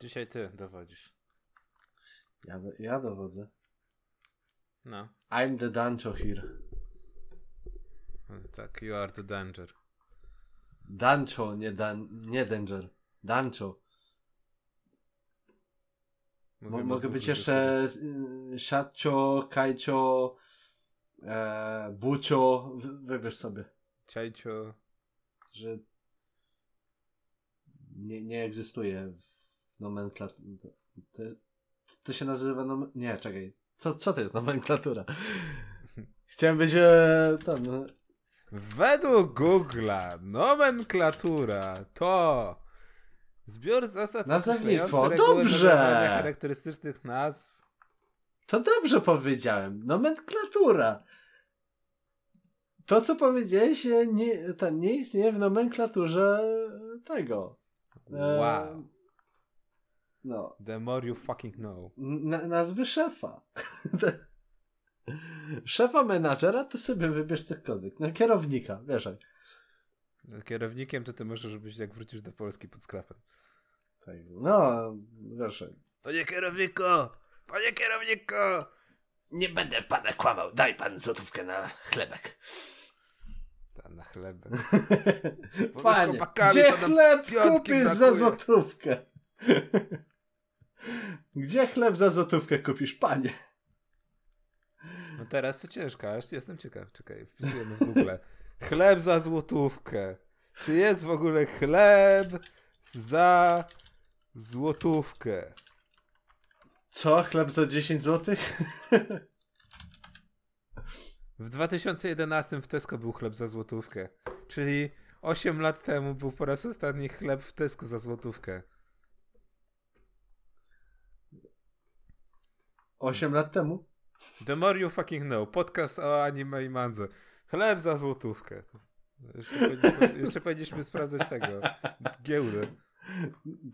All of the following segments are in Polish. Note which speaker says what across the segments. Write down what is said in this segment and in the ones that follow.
Speaker 1: Dzisiaj ty dowodzisz.
Speaker 2: Ja, ja dowodzę.
Speaker 1: No.
Speaker 2: I'm the Dancho here.
Speaker 1: Tak, you are the danger.
Speaker 2: Dancho, nie, dan, nie Danger. Dancho. Mo- mogę być jeszcze y, Siatcio, Kajcio, e, Bucio. Wy- Wybierz sobie,
Speaker 1: Ciajcio.
Speaker 2: że nie, nie egzystuje w nomenklaturze. To, to się nazywa nom... Nie, czekaj. Co, co to jest nomenklatura? Chciałem być e, ten, e,
Speaker 1: Według Google'a nomenklatura to zbiór zasad
Speaker 2: Nazewnictwo. Dobrze.
Speaker 1: charakterystycznych nazw.
Speaker 2: To dobrze powiedziałem. Nomenklatura. To, co powiedziałeś, e, nie, to nie istnieje w nomenklaturze tego. E,
Speaker 1: Wow.
Speaker 2: No.
Speaker 1: The more you fucking know.
Speaker 2: Na, nazwy szefa. szefa menadżera to sobie wybierz cokolwiek. No kierownika, wiesz.
Speaker 1: Kierownikiem to ty możesz być jak wrócisz do Polski pod skrapem.
Speaker 2: Tak. No, wiesz.
Speaker 1: Panie kierowniku! Panie kierowniku!
Speaker 2: Nie będę pana kłamał. Daj pan złotówkę na chlebek.
Speaker 1: Ta na chleb.
Speaker 2: Panie, gdzie chleb kupisz za złotówkę? Gdzie chleb za złotówkę kupisz, panie?
Speaker 1: No teraz to ciężko, aż jestem ciekaw. Czekaj, wpisujemy w Google. Chleb za złotówkę. Czy jest w ogóle chleb za złotówkę?
Speaker 2: Co? Chleb za 10 złotych?
Speaker 1: W 2011 w Tesco był chleb za złotówkę. Czyli 8 lat temu był po raz ostatni chleb w Tesco za złotówkę.
Speaker 2: 8 lat temu?
Speaker 1: The more you fucking know. Podcast o anime i mandze. Chleb za złotówkę. Jeszcze, powinniśmy- jeszcze powinniśmy sprawdzać tego. Giełdę.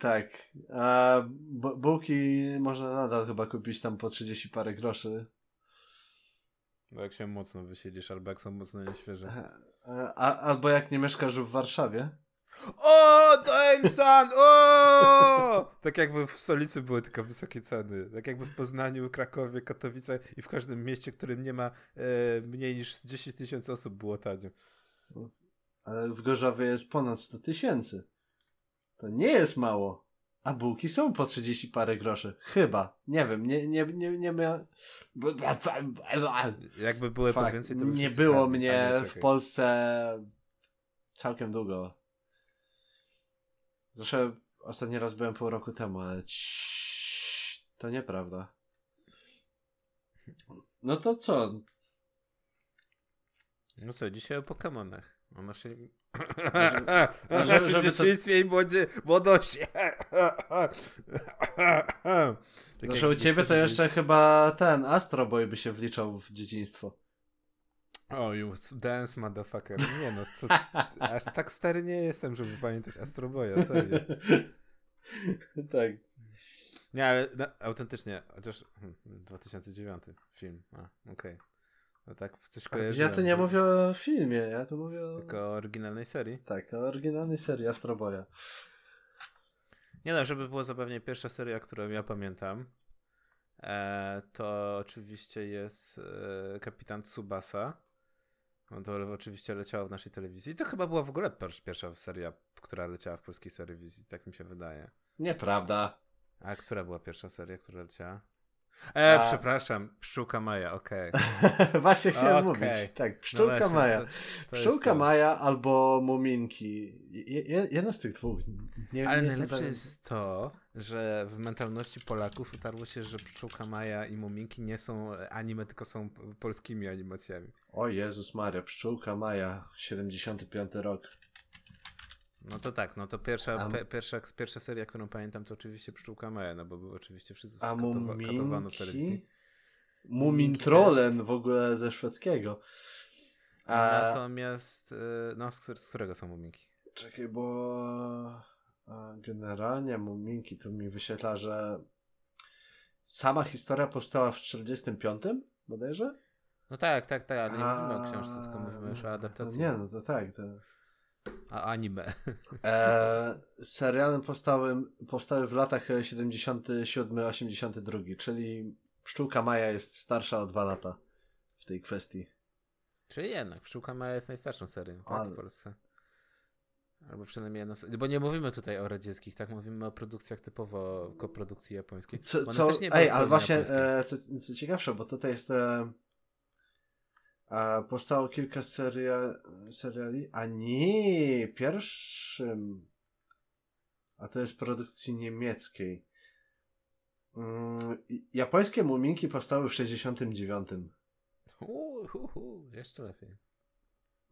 Speaker 2: Tak. A bu- bułki można nadal chyba kupić tam po 30 parę groszy.
Speaker 1: No jak się mocno wysiedzisz, albo jak są mocno nieświeże.
Speaker 2: A, albo jak nie mieszkasz w Warszawie.
Speaker 1: O, Jameson! O! Tak jakby w stolicy były tylko wysokie ceny. Tak jakby w Poznaniu, Krakowie, Katowice i w każdym mieście, w którym nie ma e, mniej niż 10 tysięcy osób było tanio.
Speaker 2: Ale w Gorzowie jest ponad 100 tysięcy. To nie jest mało. A bułki są po 30 parę groszy. Chyba. Nie wiem. Nie, nie, nie, nie mia...
Speaker 1: Jakby były po
Speaker 2: Fakt,
Speaker 1: więcej, to by
Speaker 2: nie było mnie w. Polsce całkiem długo. Zresztą ostatni raz byłem pół roku temu, ale ciii, to nieprawda. No to co?
Speaker 1: No co, dzisiaj o Pokemonach. O naszej...
Speaker 2: Może- może-
Speaker 1: naszym
Speaker 2: żeby to-
Speaker 1: dzieciństwie i młodzie... młodości. tak
Speaker 2: Zresztą u ciebie to jeszcze chyba ten Astro Boy by się wliczał w dzieciństwo.
Speaker 1: O, you dance motherfucker. Nie no, co, aż tak stary nie jestem, żeby pamiętać Astro Boya, serio.
Speaker 2: tak.
Speaker 1: Nie, ale no, autentycznie, chociaż hmm, 2009 film, a, okej. No tak, coś kojarzyłem.
Speaker 2: Ja to nie mówię o filmie, ja to mówię o...
Speaker 1: Tylko o oryginalnej serii.
Speaker 2: Tak, o oryginalnej serii Astro Boya.
Speaker 1: Nie no, żeby było zabawnie, pierwsza seria, którą ja pamiętam, e, to oczywiście jest e, Kapitan Tsubasa. No to oczywiście leciało w naszej telewizji. I to chyba była w ogóle pier- pierwsza seria, która leciała w polskiej telewizji, tak mi się wydaje.
Speaker 2: Nieprawda.
Speaker 1: A która była pierwsza seria, która leciała? E,
Speaker 2: A-
Speaker 1: przepraszam, Pszczółka Maja, okej.
Speaker 2: Właśnie chciałem
Speaker 1: Okej.
Speaker 2: mówić. Tak,
Speaker 1: No
Speaker 2: Pszczółka
Speaker 1: właśnie,
Speaker 2: Maja.
Speaker 1: to- to jest
Speaker 2: Pszczółka
Speaker 1: to.
Speaker 2: Maja albo Muminki. Je, je, jedno z tych dwóch. Nie,
Speaker 1: Ale
Speaker 2: nie
Speaker 1: najlepsze
Speaker 2: pewien.
Speaker 1: jest to, że w mentalności Polaków utarło się, że Pszczółka Maja i Muminki nie są anime, tylko są polskimi animacjami.
Speaker 2: O Jezus Maria, Pszczółka Maja, 75 rok.
Speaker 1: No to tak, no to pierwsza,
Speaker 2: A-
Speaker 1: pe, pierwsza, pierwsza seria, którą pamiętam, to oczywiście Pszczółka Maja, no bo były oczywiście wszyscy
Speaker 2: A
Speaker 1: katowa- katowano w telewizji.
Speaker 2: Muminki? Mumintrollen w ogóle ze szwedzkiego. A,
Speaker 1: Natomiast, y, no z, któ- z którego są Muminki?
Speaker 2: Czekaj, bo a, generalnie Muminki tu mi wyświetla, że sama historia powstała w 45 bodajże?
Speaker 1: No tak, tak, tak, ale nie mówimy o
Speaker 2: A,
Speaker 1: książce, tylko mówimy już o adaptacji.
Speaker 2: Nie, no to tak. To...
Speaker 1: A anime.
Speaker 2: E, serialem powstałym, powstały w latach 77-82, czyli Pszczółka Maja jest starsza o dwa lata w tej kwestii.
Speaker 1: Czyli jednak, Pszczółka Maja jest najstarszą serią tak,
Speaker 2: Ale-
Speaker 1: w Polsce. Albo przynajmniej jedną. Bo nie mówimy tutaj o radzieckich, tak? Mówimy o produkcjach typowo koprodukcji japońskiej.
Speaker 2: Co, co, ej, ale właśnie, e, co, co ciekawsze, bo tutaj jest e, e, powstało kilka seria, seriali, a nie, pierwszym, a to jest produkcji niemieckiej. Mm, japońskie muminki powstały w 69.
Speaker 1: Uuu, hu, hu, jeszcze lepiej.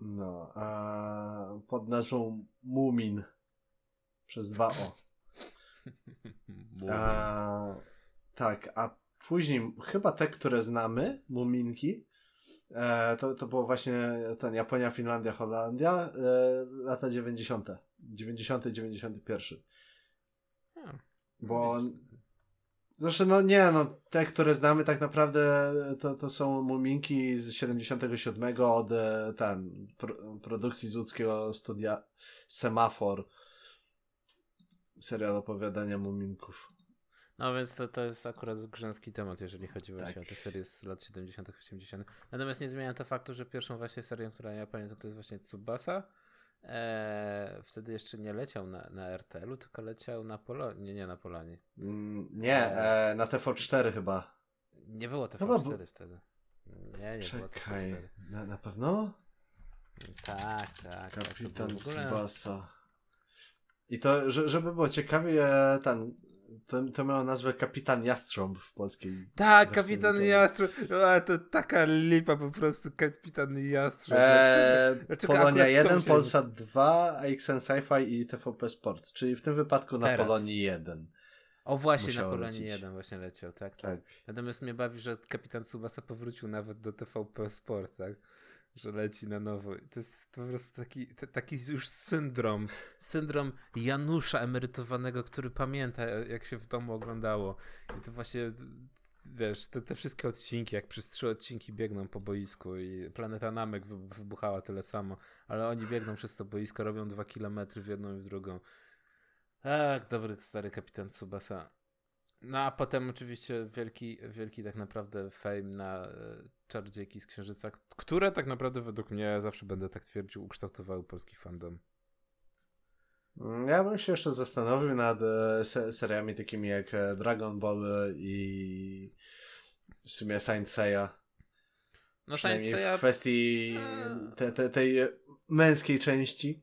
Speaker 2: No, a pod nazwą Mumin przez dwa O. A, tak, a później chyba te, które znamy, Muminki, e, to, to było właśnie ten Japonia, Finlandia, Holandia, e, lata 90. 90, 91.
Speaker 1: A,
Speaker 2: Bo Zresztą, no nie, no te, które znamy tak naprawdę to, to są muminki z 77 od e, ten, pro, produkcji z łódzkiego studia Semafor. Serial opowiadania muminków.
Speaker 1: No więc to, to jest akurat grzęski temat, jeżeli chodzi właśnie
Speaker 2: Tak.
Speaker 1: o te serie z lat 70., 80. Natomiast nie zmienia to faktu, że pierwszą właśnie serią, która ja pamiętam, to jest właśnie Tsubasa. Eee, wtedy jeszcze nie leciał na, na RTL-u, tylko leciał na Polonii. Nie, nie na Polonii.
Speaker 2: Mm, nie, e, na TV4 chyba.
Speaker 1: Nie było
Speaker 2: Chyba
Speaker 1: TV4
Speaker 2: bu-
Speaker 1: wtedy. Nie, nie było
Speaker 2: Czekaj,
Speaker 1: TV4.
Speaker 2: na, na pewno?
Speaker 1: Tak, tak. tak,
Speaker 2: Kapitan
Speaker 1: było w ogóle-
Speaker 2: Tsubasa. I to, że, żeby było ciekawie, ten, to, to miało nazwę Kapitan Jastrząb w polskiej.
Speaker 1: Tak, kapitan. Jastrząb. A, to taka lipa po prostu, kapitan Jastrząb.
Speaker 2: Eee,
Speaker 1: Dlaczego
Speaker 2: Polonia
Speaker 1: akurat to
Speaker 2: 1,
Speaker 1: mi się-
Speaker 2: Polsat 2, AXN Sci-Fi i TVP Sport. Czyli w tym wypadku na
Speaker 1: Teraz.
Speaker 2: Polonii 1.
Speaker 1: O właśnie, na Polonii
Speaker 2: lecieć.
Speaker 1: 1 właśnie leciał, tak, tak.
Speaker 2: Tak.
Speaker 1: Natomiast mnie bawi, że kapitan Subasa powrócił nawet do TVP Sport, tak? Że leci na nowo. To jest po prostu taki, taki już syndrom. Syndrom Janusza emerytowanego, który pamięta, jak się w domu oglądało. I to właśnie, wiesz, te, te wszystkie odcinki, jak przez trzy odcinki biegną po boisku i Planeta Namek wy, wybuchała tyle samo, ale oni biegną przez to boisko, robią dwa kilometry w jedną i w drugą. Tak, dobry stary kapitan Tsubasa. No a potem oczywiście wielki, wielki tak naprawdę fame na e, Czardziejki z Księżyca, które tak naprawdę według mnie, zawsze będę tak twierdził, ukształtowały polski fandom.
Speaker 2: Mm, Ja bym się jeszcze zastanowił nad e, se seriami takimi jak e, Dragon Ball i w sumie Saint Seiya.
Speaker 1: No Saint Seiya,
Speaker 2: w kwestii te, te, tej męskiej części.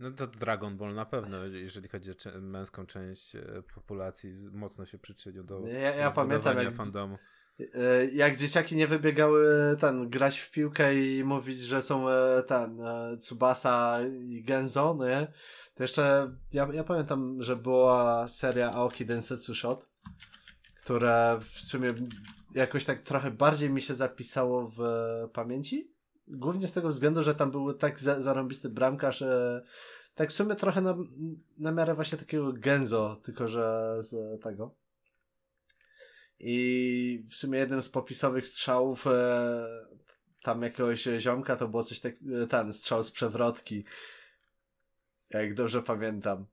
Speaker 1: No to Dragon Ball na pewno, jeżeli chodzi o męską część e, populacji, mocno się przyczynił do
Speaker 2: Ja- ja pamiętam, jak-
Speaker 1: fandomu.
Speaker 2: E, Jak dzieciaki nie wybiegały ten, grać w piłkę i mówić, że są e, ten e, Tsubasa i Genzo, no nie? To jeszcze ja, ja pamiętam, że była seria Aoki Densetsu Shot, która w sumie jakoś tak trochę bardziej mi się zapisało w e, pamięci. Głównie z tego względu, że tam był tak za, zarąbisty bramkarz, e, tak w sumie trochę na, na miarę właśnie takiego Genzo, tylko że z tego. I w sumie jednym z popisowych strzałów e, tam jakiegoś ziomka to było coś tak, e, ten strzał z przewrotki. Jak dobrze pamiętam.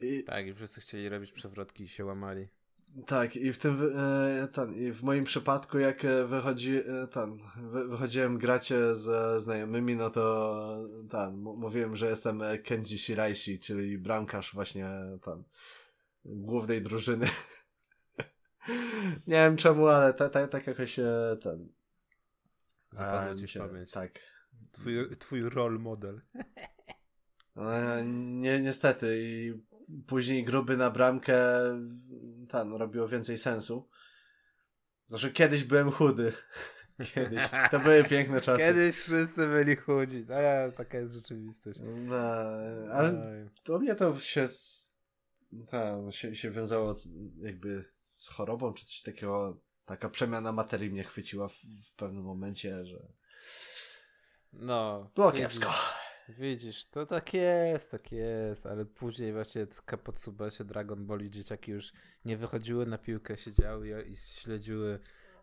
Speaker 2: I,
Speaker 1: Tak, i wszyscy chcieli robić przewrotki i się łamali.
Speaker 2: Tak, i w tym, e, ten, i w moim przypadku jak e, wychodzi, e, ten, wy, wychodziłem grać e, ze znajomymi, no to ten, mówiłem, że jestem Kenji Shiraishi, czyli bramkarz właśnie ten, głównej drużyny. Nie wiem czemu, ale tak ta, tak jakoś ten.
Speaker 1: Zapadło ci
Speaker 2: się-
Speaker 1: pamięć.
Speaker 2: Tak.
Speaker 1: Twój, twój role model.
Speaker 2: E, Nie, niestety i później gruby na bramkę tam robiło więcej sensu. Znaczy kiedyś byłem chudy. Kiedyś. To były piękne czasy.
Speaker 1: Kiedyś wszyscy byli chudzi. A, taka jest rzeczywistość.
Speaker 2: No, ale to mnie to się, tam, się, się wiązało jakby z chorobą czy coś takiego. Taka przemiana materii mnie chwyciła w, w pewnym momencie, że
Speaker 1: No.
Speaker 2: było kiepsko.
Speaker 1: Widzisz, to tak jest, tak jest, ale później właśnie po Tsubasie Dragon Ball i dzieciaki już nie wychodziły na piłkę, siedziały i, śledziły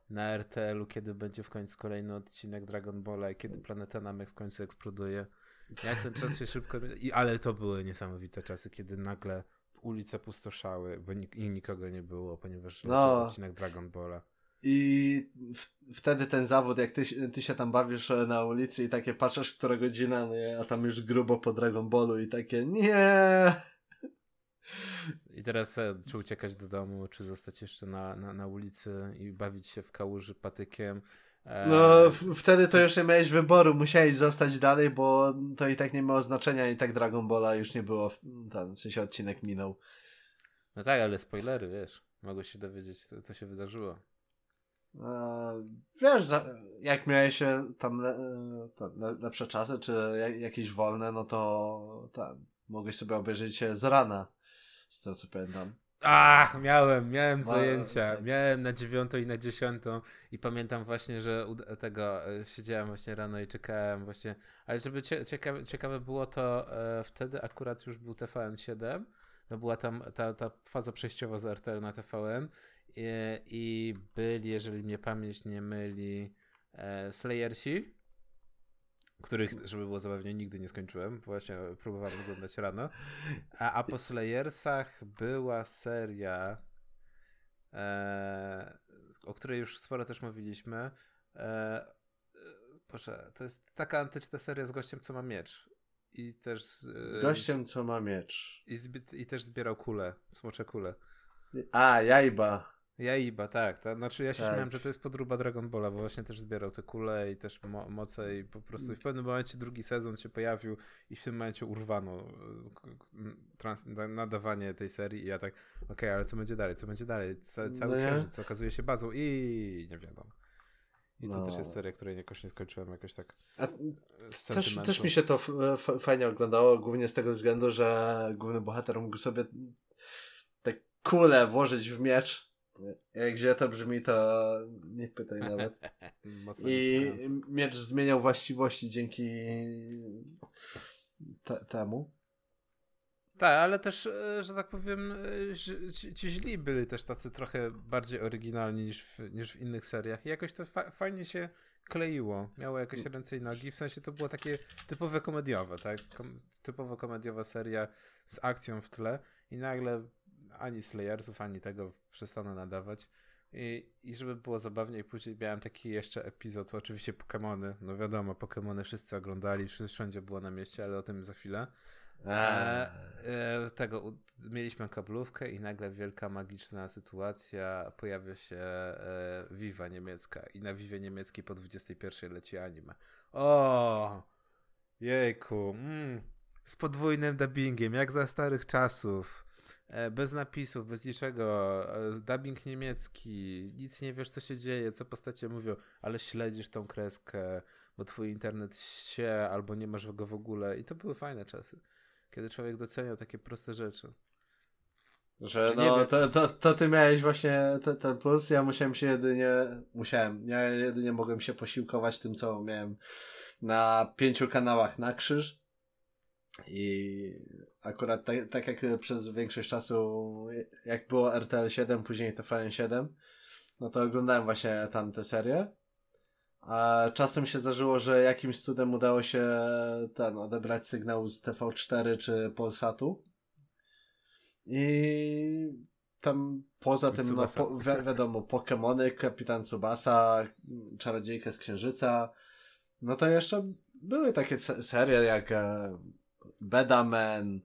Speaker 1: na RTL-u, kiedy będzie w końcu kolejny odcinek Dragon Balla i kiedy Planeta Namek w końcu eksploduje. Jak ten czas się szybko... I, ale to były niesamowite czasy, kiedy nagle ulice pustoszały, bo nik i nikogo nie było, ponieważ
Speaker 2: no.
Speaker 1: odcinek Dragon Balla.
Speaker 2: I w, wtedy ten zawód, jak ty, się- ty się tam bawisz e, na ulicy i takie patrzysz, która godzina, no, nie, a tam już grubo po Dragon Ballu i takie nie.
Speaker 1: I teraz e, czy uciekać do domu, czy zostać jeszcze na, na, na ulicy i bawić się w kałuży patykiem. E,
Speaker 2: No, wtedy to już nie miałeś wyboru, musiałeś zostać dalej, bo to i tak nie miało znaczenia i tak Dragon Balla już nie było, w, tam, w sensie odcinek minął.
Speaker 1: no tak, ale spoilery, wiesz. Mogłeś się dowiedzieć, co się wydarzyło.
Speaker 2: E, wiesz, jak miałeś e, tam e, lepsze czasy, czy jak, jakieś wolne, no to mogłeś sobie obejrzeć się z rana, z tego co pamiętam.
Speaker 1: Ach, miałem, miałem
Speaker 2: Ma-
Speaker 1: zajęcia.
Speaker 2: tak.
Speaker 1: Miałem na dziewiątą i na dziesiątą i pamiętam właśnie, że u tego e, siedziałem właśnie rano i czekałem właśnie. Ale żeby cie, ciekawe, ciekawe było to, e, wtedy akurat już był TVN7. No była tam ta, ta faza przejściowa z RTL na TVN i, i byli, jeżeli mnie pamięć nie myli, e, Slayersi, których, żeby było zabawnie, nigdy nie skończyłem. bo Właśnie próbowałem oglądać rano. A, a po Slayersach była seria, e, o której już sporo też mówiliśmy. E, Boże, to jest taka antyczna seria z gościem, co ma miecz. I też. e,
Speaker 2: Z gościem, co ma miecz.
Speaker 1: I, zbi- I też zbierał kule, smocze kule.
Speaker 2: A, jajba.
Speaker 1: Jaiba, tak. To, znaczy ja się
Speaker 2: Tak.
Speaker 1: śmiałem, że to jest podróba Dragon Balla, bo właśnie też zbierał te kule i też mo moce i po prostu w pewnym momencie drugi sezon się pojawił i w tym momencie urwano e, nadawanie tej serii i ja tak, okej, ale co będzie dalej, co będzie dalej? Ca cały
Speaker 2: No
Speaker 1: księżyc okazuje się bazą i nie wiadomo. I to
Speaker 2: No.
Speaker 1: też jest seria, której jakoś nie skończyłem jakoś tak
Speaker 2: A,
Speaker 1: e,
Speaker 2: też, też mi się to fajnie oglądało, głównie z tego względu, że główny bohater mógł sobie te kule włożyć w miecz. Jak źle to brzmi, to nie pytaj nawet.
Speaker 1: Mocno
Speaker 2: I miecz zmieniał właściwości dzięki te, temu.
Speaker 1: Tak, ale też, e, że tak powiem, e, ci źli byli też tacy trochę bardziej oryginalni niż w, niż w innych seriach. I jakoś to fa fajnie się kleiło. Miało jakieś ręce i nogi. W sensie to było takie typowe komediowe, tak? Kom typowo komediowa seria z akcją w tle i nagle ani Slayersów, ani tego przestano nadawać. I, I żeby było zabawniej, później miałem taki jeszcze epizod, oczywiście Pokémony. No wiadomo, Pokémony wszyscy oglądali, wszyscy wszędzie było na mieście, ale o tym za chwilę. E, e, tego mieliśmy kablówkę i nagle wielka magiczna sytuacja pojawia się e, Viva niemiecka i na Vivie niemieckiej po 21 leci anime. O! Jejku. Mm, z podwójnym dubbingiem, jak za starych czasów. E, bez napisów, bez niczego. E, dubbing niemiecki. Nic nie wiesz, co się dzieje, co postacie mówią, ale śledzisz tą kreskę, bo twój internet się albo nie masz go w ogóle. I to były fajne czasy kiedy człowiek doceniał takie proste rzeczy.
Speaker 2: Że
Speaker 1: nie
Speaker 2: no, to, to, to ty miałeś właśnie te, ten plus, ja musiałem się jedynie, musiałem, ja jedynie mogłem się posiłkować tym, co miałem na pięciu kanałach na krzyż i akurat tak, tak jak przez większość czasu, jak było RTL 7, później TVN 7, no to oglądałem właśnie tam te serie. A czasem się zdarzyło, że jakimś cudem udało się ten odebrać sygnał z TV4 czy Polsatu. I tam poza tym, no, po, wi wiadomo, Pokemony, Kapitan Tsubasa, Czarodziejka z Księżyca. No to jeszcze były takie se- serie jak e, Bedaman,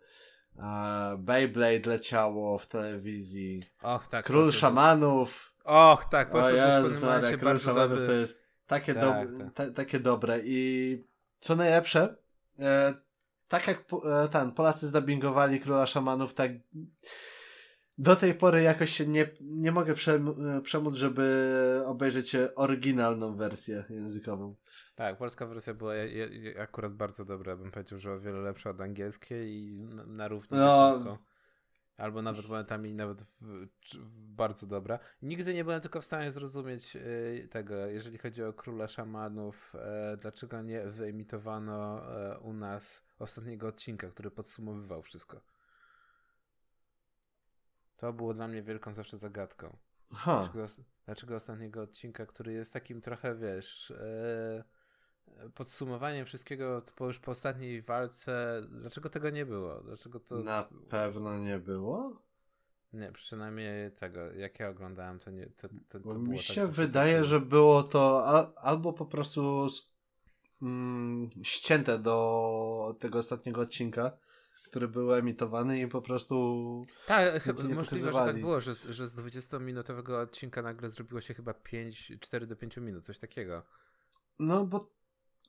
Speaker 2: e, Beyblade leciało w telewizji,
Speaker 1: Och, tak.
Speaker 2: Król Szamanów.
Speaker 1: Och, tak,
Speaker 2: O
Speaker 1: proszę, był w
Speaker 2: Jezus
Speaker 1: pewnym
Speaker 2: Maria,
Speaker 1: momencie
Speaker 2: Król Szamanów
Speaker 1: dobry.
Speaker 2: to jest takie,
Speaker 1: Tak,
Speaker 2: dob-
Speaker 1: tak.
Speaker 2: ta- takie dobre i co najlepsze, e, tak jak po, e, ten, Polacy zdubbingowali Króla Szamanów, tak do tej pory jakoś się nie, nie mogę przem- e, przemóc, żeby obejrzeć oryginalną wersję językową.
Speaker 1: Tak, polska wersja była je, je, akurat bardzo dobra, bym powiedział, że o wiele lepsza od angielskiej i na, na równi
Speaker 2: No.
Speaker 1: z polską. Albo nawet momentami nawet w, w bardzo dobra. Nigdy nie byłem tylko w stanie zrozumieć y, tego, jeżeli chodzi o Króla Szamanów, e, dlaczego nie wyemitowano e, u nas ostatniego odcinka, który podsumowywał wszystko. To było dla mnie wielką zawsze zagadką. Dlaczego, dlaczego ostatniego odcinka, który jest takim trochę, wiesz, e, podsumowaniem wszystkiego po już po ostatniej walce, dlaczego tego nie było? Dlaczego to...
Speaker 2: Na pewno nie było?
Speaker 1: Nie, przynajmniej tego, jak ja oglądałem, to nie. To, to, to
Speaker 2: mi
Speaker 1: tak,
Speaker 2: się wydaje, że było to albo po prostu mm, ścięte do tego ostatniego odcinka, który był emitowany i po prostu.
Speaker 1: Tak, chyba możliwe, że tak było, że, że z 20-minutowego odcinka nagle zrobiło się chyba 5, 4 do 5 minut, coś takiego.
Speaker 2: No bo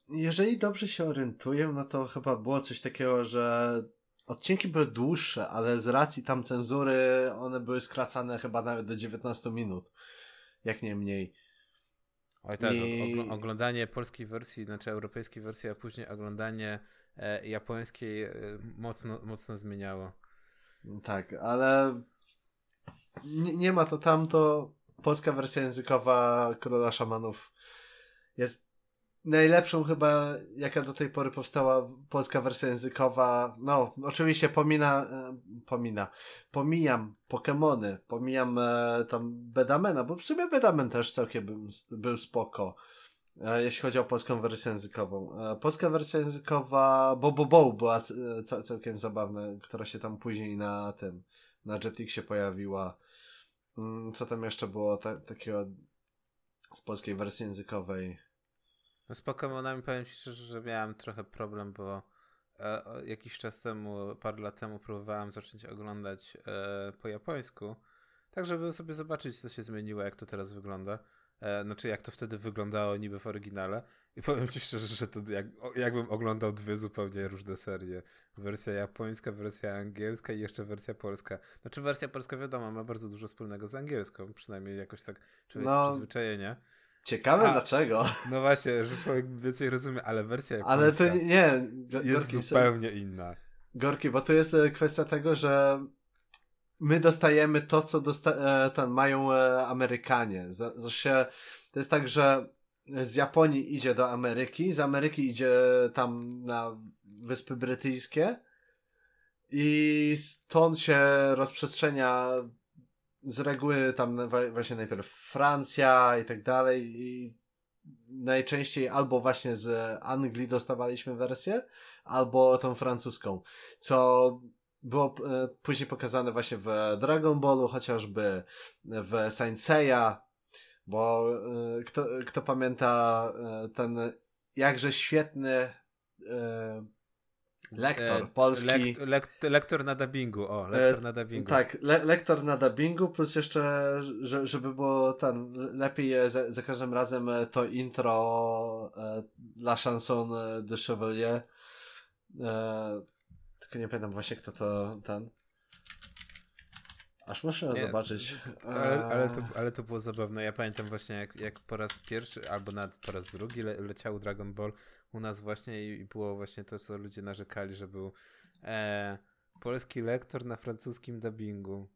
Speaker 2: jeżeli dobrze się orientuję, no to chyba było coś takiego, że odcinki były dłuższe, ale z racji tam cenzury one były skracane chyba nawet do 19 minut. Jak nie mniej.
Speaker 1: Oj tak, I... oglądanie polskiej wersji, znaczy europejskiej wersji, a później oglądanie e, japońskiej e, mocno, mocno zmieniało.
Speaker 2: Tak, ale nie, nie ma to tamto. Polska wersja językowa Króla Szamanów jest najlepszą chyba, jaka do tej pory powstała polska wersja językowa. No, oczywiście pomina, e, pomina, pomijam Pokémony, pomijam e, tam Bedamena, bo w sumie Bedamen też całkiem był, był spoko. E, jeśli chodzi o polską wersję językową. E, polska wersja językowa Bobo Bo była c- całkiem zabawna, która się tam później na tym, na Jetixie pojawiła. Mm, co tam jeszcze było ta- takiego z polskiej wersji językowej?
Speaker 1: No z Pokémonami powiem Ci szczerze, że miałem trochę problem, bo e, jakiś czas temu, parę lat temu próbowałem zacząć oglądać e, po japońsku, tak żeby sobie zobaczyć, co się zmieniło, jak to teraz wygląda. E, znaczy, jak to wtedy wyglądało niby w oryginale. I powiem Ci szczerze, że to jak, jakbym oglądał dwie zupełnie różne serie. Wersja japońska, wersja angielska i jeszcze wersja polska. Znaczy, wersja polska wiadomo, ma bardzo dużo wspólnego z angielską, przynajmniej jakoś tak człowiek no. przyzwyczajenie.
Speaker 2: Ciekawe A, dlaczego.
Speaker 1: No właśnie, że człowiek więcej rozumie, ale wersja
Speaker 2: Ale to nie,
Speaker 1: jest zupełnie inna.
Speaker 2: Gorki, bo tu jest e, kwestia tego, że my dostajemy to, co dosta e, ten, mają e, Amerykanie. Z, się, to jest tak, że z Japonii idzie do Ameryki, z Ameryki idzie tam na Wyspy Brytyjskie i stąd się rozprzestrzenia z reguły tam właśnie najpierw Francja i tak dalej i najczęściej albo właśnie z Anglii dostawaliśmy wersję, albo tą francuską, co było e, później pokazane właśnie w Dragon Ballu, chociażby w Saint Seiya, bo e, kto, kto pamięta e, ten jakże świetny Lektor e, polski.
Speaker 1: Lek, lek, lektor na dubbingu, o, lektor na dubbingu.
Speaker 2: E, tak, le, lektor na dubbingu, plus jeszcze, że, żeby było ten, lepiej za, za każdym razem to intro e, La Chanson de Chevalier. E, tylko nie pamiętam właśnie kto to ten. Aż muszę nie, zobaczyć.
Speaker 1: Ale, ale, to, ale to było zabawne. Ja pamiętam właśnie jak, jak po raz pierwszy, albo nawet po raz drugi le, leciał Dragon Ball u nas właśnie i było właśnie to, co ludzie narzekali, że był e, polski lektor na francuskim dubbingu.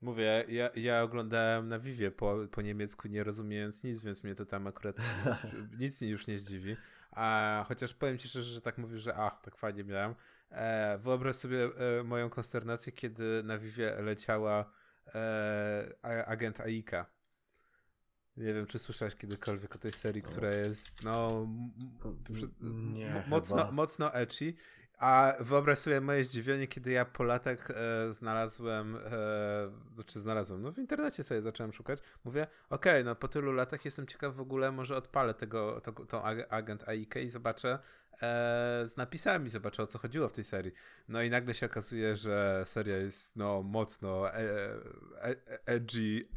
Speaker 1: Mówię, ja, ja oglądałem na Vivie po, po niemiecku, nie rozumiejąc nic, więc mnie to tam akurat nic już nie zdziwi. A chociaż powiem ci szczerze, że tak mówisz, że a, tak fajnie miałem. E, wyobraź sobie e, moją konsternację, kiedy na Vivie leciała e, agent Aika. Nie wiem, czy słyszałeś kiedykolwiek o tej serii, która jest no nie, mocno, mocno ecchi. A wyobraź sobie moje zdziwienie, kiedy ja po latach e, znalazłem, e, znaczy znalazłem, no w internecie sobie zacząłem szukać. Mówię, okej, okay, no po tylu latach jestem ciekaw w ogóle, może odpalę tego, to, tą agent AIK i zobaczę e, z napisami, zobaczę o co chodziło w tej serii. No i nagle się okazuje, że seria jest no mocno e, e, e edgy,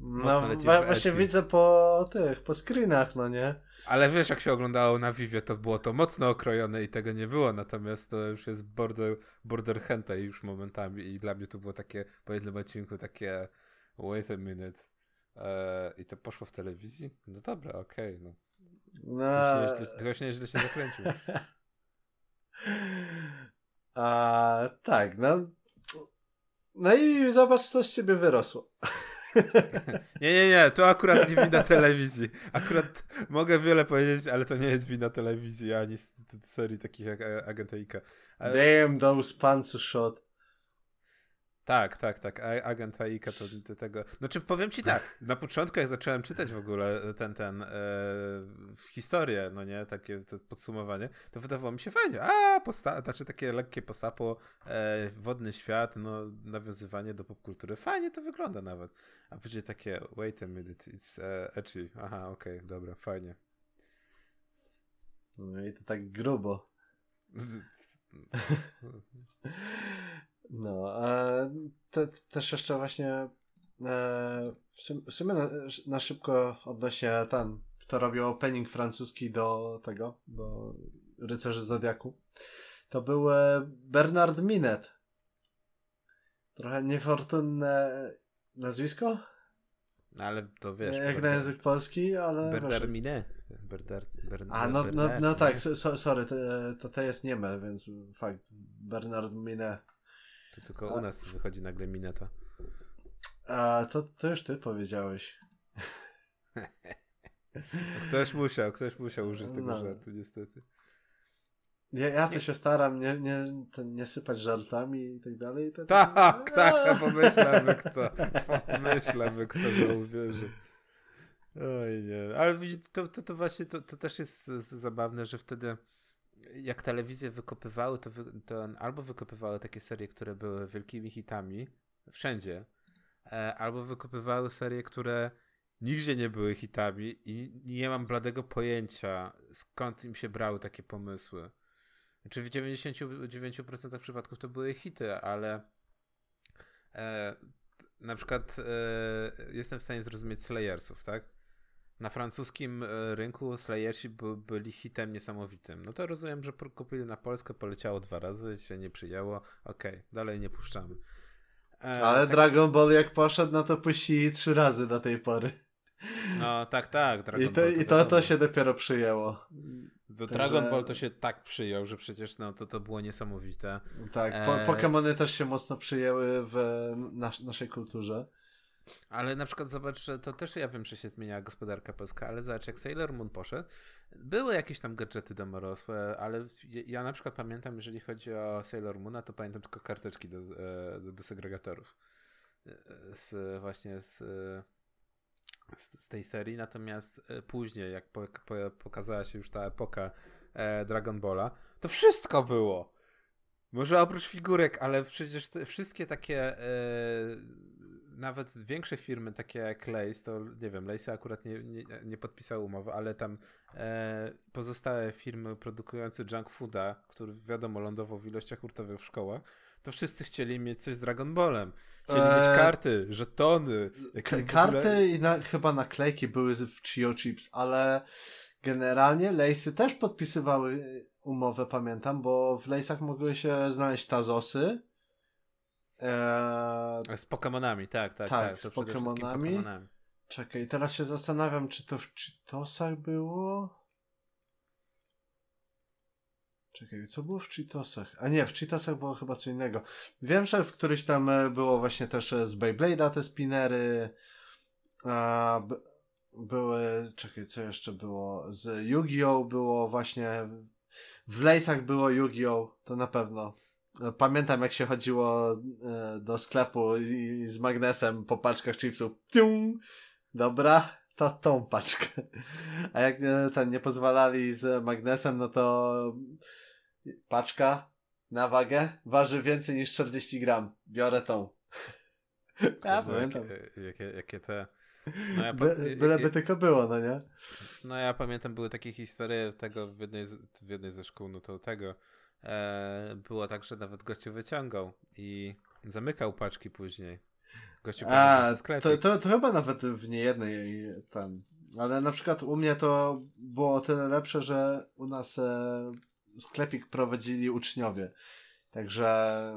Speaker 2: no, właśnie widzę po tych, po screenach, no nie?
Speaker 1: Ale wiesz, jak się oglądało na Vivie, to było to mocno okrojone i tego nie było, natomiast to już jest border, border hentai już momentami i dla mnie to było takie, po jednym odcinku takie wait a minute eee, i to poszło w telewizji? No dobra, okej, okay, no. no. Ktoś nieźle, się zakręcił.
Speaker 2: A, tak, no. No i zobacz, co z ciebie wyrosło.
Speaker 1: nie, nie, nie, to akurat nie wina telewizji. Akurat mogę wiele powiedzieć, ale to nie jest wina telewizji, ani serii takich jak Agent Ale...
Speaker 2: Damn those panzer shot.
Speaker 1: Tak, tak, tak. Agent Aika to do tego. Znaczy powiem ci tak, na początku jak zacząłem czytać w ogóle ten, ten e, historię, no nie, takie podsumowanie, to wydawało mi się fajnie. A, posta- znaczy takie lekkie postapo, e, wodny świat, no nawiązywanie do popkultury. Fajnie to wygląda nawet. A później takie, wait a minute, it's uh, edgy. Aha, okej, okay, dobra, fajnie.
Speaker 2: No i to tak grubo. No, e, te, też jeszcze właśnie e, w sumie na, na, szybko odnośnie ten, kto robił opening francuski do tego, do Rycerzy Zodiaku. To był Bernard Minet. Trochę niefortunne nazwisko?
Speaker 1: No ale to wiesz.
Speaker 2: Jak na język polski, ale.
Speaker 1: Bernard Minet. Bernard,
Speaker 2: Bernard, A no, no, no tak, so, sorry, to, to, to jest nieme, więc fakt. Bernard Minet.
Speaker 1: To tylko u nas wychodzi nagle mineta.
Speaker 2: A to, to już ty powiedziałeś.
Speaker 1: Ktoś musiał, ktoś musiał użyć tego no. żartu, niestety.
Speaker 2: Ja, ja to się staram nie, nie, nie sypać żartami i tak dalej.
Speaker 1: To, tak, tak, pomyślamy kto. Pomyślamy kto, że uwierzy. Oj nie, ale to, to, to właśnie to, to też jest zabawne, że wtedy jak telewizje wykopywały, to, wy, to albo wykopywały takie serie, które były wielkimi hitami, wszędzie, e, albo wykopywały serie, które nigdzie nie były hitami i nie mam bladego pojęcia, skąd im się brały takie pomysły. Znaczy w 99% przypadków to były hity, ale e, na przykład e, jestem w stanie zrozumieć Slayersów, tak? Na francuskim e, rynku Slayersi by, byli hitem niesamowitym. No to rozumiem, że kupili na Polskę, poleciało dwa razy, się nie przyjęło. Okej, okay, dalej nie puszczamy.
Speaker 2: E, Ale tak... Dragon Ball jak poszedł, no to puścili trzy razy do tej pory.
Speaker 1: No tak, tak.
Speaker 2: Dragon I to, Ball, to, i to, to się dopiero przyjęło.
Speaker 1: To Dragon Ball to się tak przyjął, że przecież no, to, to było niesamowite.
Speaker 2: Tak, po, e... Pokémony też się mocno przyjęły w nas, naszej kulturze.
Speaker 1: Ale na przykład zobacz, że to też ja wiem, że się zmieniała gospodarka polska, ale zobacz, jak Sailor Moon poszedł, były jakieś tam gadżety domorosłe, ale ja na przykład pamiętam, jeżeli chodzi o Sailor Moona, to pamiętam tylko karteczki do, e, do, do segregatorów. E, z, właśnie z, z, z, tej serii, natomiast e, później, jak po, po, pokazała się już ta epoka Dragon Balla, to wszystko było! Może oprócz figurek, ale przecież wszystkie takie nawet większe firmy, takie jak Lace, to nie wiem, Lace akurat nie, nie, nie podpisał umowy, ale tam e, pozostałe firmy produkujące junk fooda, który wiadomo lądował w ilościach hurtowych w szkołach, to wszyscy chcieli mieć coś z Dragon Ballem. Chcieli eee, mieć karty, żetony.
Speaker 2: Karty ogóle... i na, chyba naklejki były w Chio Chips, ale generalnie Lace'y też podpisywały umowę, pamiętam, bo w Lace'ach mogły się znaleźć tazosy,
Speaker 1: Eee... Z Pokémonami, tak, tak. Tak,
Speaker 2: tak z Pokémonami. Czekaj, teraz się zastanawiam, czy to w Cheetosach było? Czekaj, co było w Cheetosach? A nie, w Cheetosach było chyba co innego. Wiem, że w któryś tam e, było właśnie też e, z Beyblade'a te spinnery. A, były, czekaj, co jeszcze było? Z Yu-Gi-Oh! było właśnie. W Lejsach było Yu-Gi-Oh! To na pewno. Pamiętam, jak się chodziło e, do sklepu i z magnesem po paczkach chipsów. Dobra, to tą paczkę. A jak ten nie pozwalali z magnesem, no to paczka na wagę waży więcej niż 40 gram. Biorę tą.
Speaker 1: Ja pamiętam. Jakie, jakie, jakie te.
Speaker 2: No ja By, byleby tylko było, no nie?
Speaker 1: No ja pamiętam, były takie historie tego w jednej, z, w jednej ze szkół, no to tego było tak, że nawet gościu wyciągał i zamykał paczki później.
Speaker 2: Gościu A, to, to, to chyba nawet w niejednej tam. Ale na przykład u mnie to było o tyle lepsze, że u nas e, sklepik prowadzili uczniowie. Także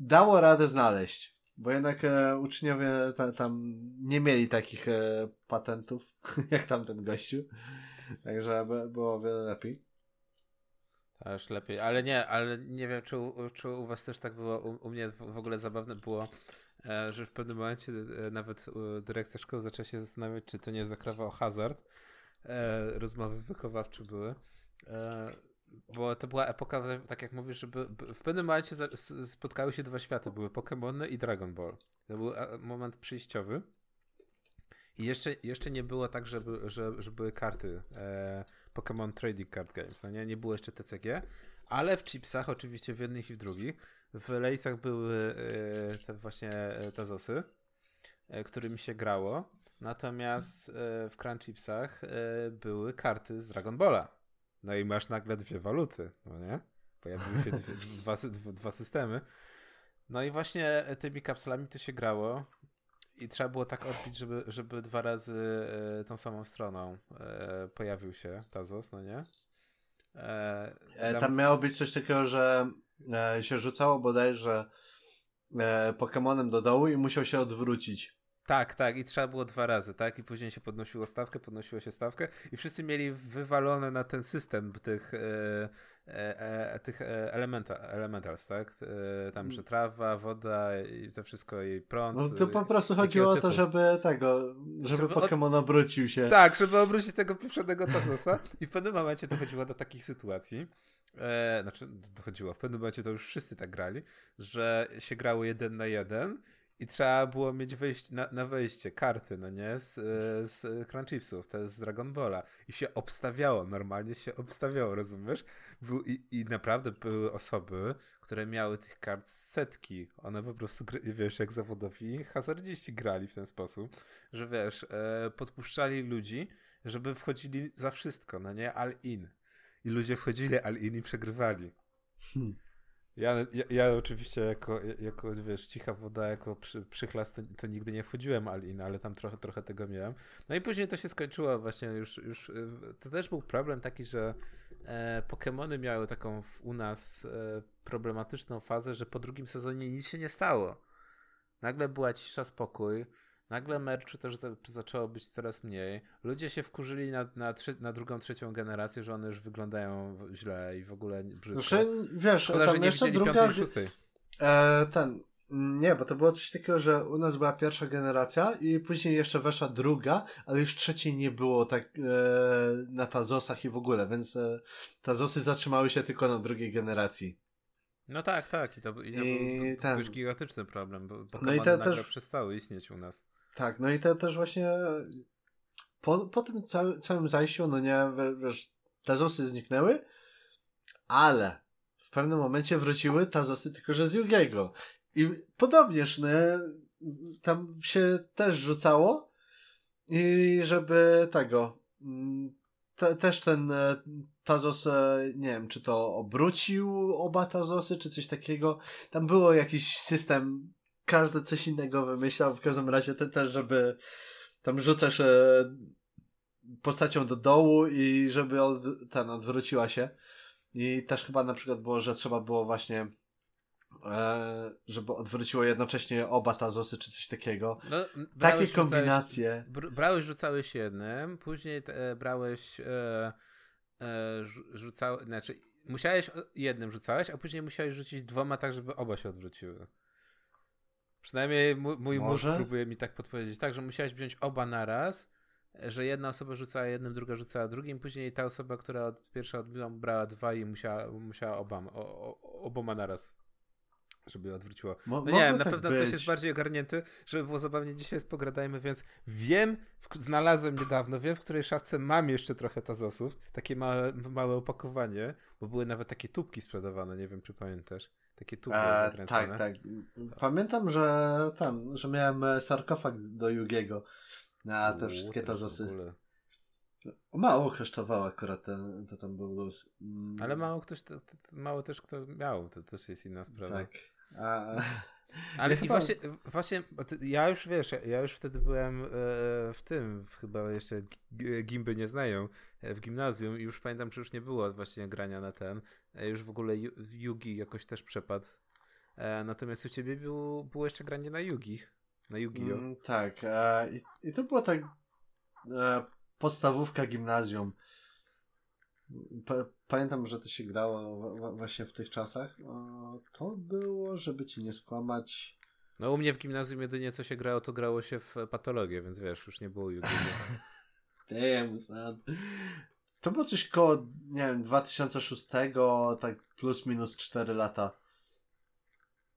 Speaker 2: dało radę znaleźć. Bo jednak e, uczniowie ta, tam nie mieli takich e, patentów jak tamten gościu. Także było o wiele lepiej.
Speaker 1: Aż lepiej, ale nie, ale nie wiem, czy u, czy u was też tak było. U, u mnie w, w, ogóle zabawne było, e, że w pewnym momencie e, nawet dyrekcja szkoły zaczęła się zastanawiać, czy to nie zakrawał hazard. E, rozmowy wychowawcze były. E, bo to była epoka, tak jak mówisz, żeby w pewnym momencie spotkały się dwa światy. Były Pokémony i Dragon Ball. To był e, moment przyjściowy. I jeszcze, jeszcze nie było tak, żeby, że, że były karty e, Pokémon Trading Card Games. No nie, nie było jeszcze TCG, ale w chipsach, oczywiście w jednych i w drugich, w lejsach były e, te właśnie e, Tazosy, e, którymi się grało. Natomiast w Crunchipsach były karty z Dragon Balla. No i masz nagle dwie waluty, no nie? Pojawiły się dwie, dwa, dwa systemy. No i właśnie tymi kapsulami to się grało i trzeba było tak odbić, żeby, żeby dwa razy e, tą samą stroną e, pojawił się Tazos, no nie?
Speaker 2: E, tam... tam miało być coś takiego, że się rzucało bodajże Pokemonem do dołu i musiał się odwrócić.
Speaker 1: Tak, tak, i trzeba było dwa razy, tak? I później się podnosiło stawkę, podnosiło się stawkę i wszyscy mieli wywalone na ten system tych, e, e, e tych e, elementa, elementals, tak? E, tam, że trawa, woda i to wszystko i prąd.
Speaker 2: No to po prostu chodziło o to, żeby tego, żeby, żeby Pokémon od... obrócił się.
Speaker 1: Tak, żeby obrócić tego pierwszego Tazosa i w pewnym momencie dochodziło do takich sytuacji, e, znaczy dochodziło, w pewnym momencie to już wszyscy tak grali, że się grało jeden na jeden i trzeba było mieć wejście, na, na wejście karty, no nie, z, z Crunchipsów, to jest z Dragon Balla. I się obstawiało, normalnie się obstawiało, rozumiesz? Był, i, I naprawdę były osoby, które miały tych kart setki. One po prostu, wiesz, jak zawodowi hazardziści grali w ten sposób, że wiesz, e, podpuszczali ludzi, żeby wchodzili za wszystko, no nie, all in. I ludzie wchodzili all in i przegrywali. Hmm. Ja, ja, ja, oczywiście jako, jako, wiesz, cicha woda, jako przy, przychlas, to, to nigdy nie wchodziłem Alin, ale tam trochę, trochę tego miałem. No i później to się skończyło właśnie już, już y, to też był problem taki, że e, Pokémony miały taką w, u nas e, problematyczną fazę, że po drugim sezonie nic się nie stało. Nagle była cisza, spokój, Nagle merchu też za, zaczęło być coraz mniej. Ludzie się wkurzyli na, na, trzy, na drugą, trzecią generację, że one już wyglądają źle i w ogóle brzydko.
Speaker 2: Znaczy, wiesz, Szkoda, tam że jeszcze druga... E, ten, nie, bo to było coś takiego, że u nas była pierwsza generacja i później jeszcze weszła druga, ale już trzeciej nie było tak e, na Tazosach i w ogóle, więc e, Tazosy zatrzymały się tylko na drugiej generacji.
Speaker 1: No tak, tak. I to, i to I był to, to gigantyczny problem, bo Pokemony no i te nagle też... przestały istnieć u nas.
Speaker 2: Tak, no i to też właśnie po, po tym całym, całym zajściu, no nie, wiesz, Tazosy zniknęły, ale w pewnym momencie wróciły Tazosy tylko, że z Yugiego. I podobnież, no, tam się też rzucało i żeby tego mm, te, też ten e, Tazos, e, nie wiem, czy to obrócił oba Tazosy, czy coś takiego. Tam było jakiś system każdy coś innego wymyślał, w każdym razie te, też, żeby tam rzucasz e, postacią do dołu i żeby od, ten odwróciła się. I też chyba na przykład było, że trzeba było właśnie e, żeby odwróciło jednocześnie oba tazosy czy coś takiego. No, Takie kombinacje.
Speaker 1: Rzucałeś, brałeś, rzucałeś jednym, później e, brałeś e, e, rzucałeś, znaczy musiałeś jednym rzucałeś, a później musiałeś rzucić dwoma tak, żeby oba się odwróciły. Przynajmniej mój, mój mózg próbuje mi tak podpowiedzieć. Tak, że musiałeś wziąć oba naraz, że jedna osoba rzucała jednym, druga rzucała drugim, później ta osoba, która od, pierwsza odbiła, brała dwa i musiała, musiała obam, o, o, oboma naraz żeby odwróciło. No nie wiem, na tak pewno być. ktoś jest bardziej ogarnięty, żeby było zabawnie. Dzisiaj jest pogradajmy, więc wiem, w, znalazłem niedawno, wiem, w której szafce mam jeszcze trochę tazosów, takie małe, małe opakowanie, bo były nawet takie tubki sprzedawane, nie wiem, czy pamiętasz. Takie tubki e, zakręcone.
Speaker 2: Tak, tak. Pamiętam, że tam, że miałem e, sarkofag do Jugiego na te U, wszystkie tazosy. Mało kosztowało akurat ten, to tam był luz.
Speaker 1: Mm. Ale mało ktoś, to, to, mało też kto miał, to też jest inna sprawa. Tak. A... Ale i właśnie, właśnie, ja już wiesz, ja już wtedy byłem e, w tym, chyba jeszcze gimby nie znają, e, w gimnazjum i już pamiętam, że już nie było właśnie grania na ten, e, już w ogóle Yugi jakoś też przepadł. Natomiast u ciebie było, było jeszcze granie na Yugi, na Yu-Gi-Oh! Mm,
Speaker 2: tak, i, i to było tak podstawówka gimnazjum. Pamiętam, że to się grało właśnie w tych czasach. To było, żeby ci nie skłamać.
Speaker 1: No u mnie w gimnazjum jedynie co się grało, to grało się w patologię, więc wiesz, już nie było yu
Speaker 2: Damn, son. To było coś koło, nie wiem, 2006, tak plus minus 4 lata.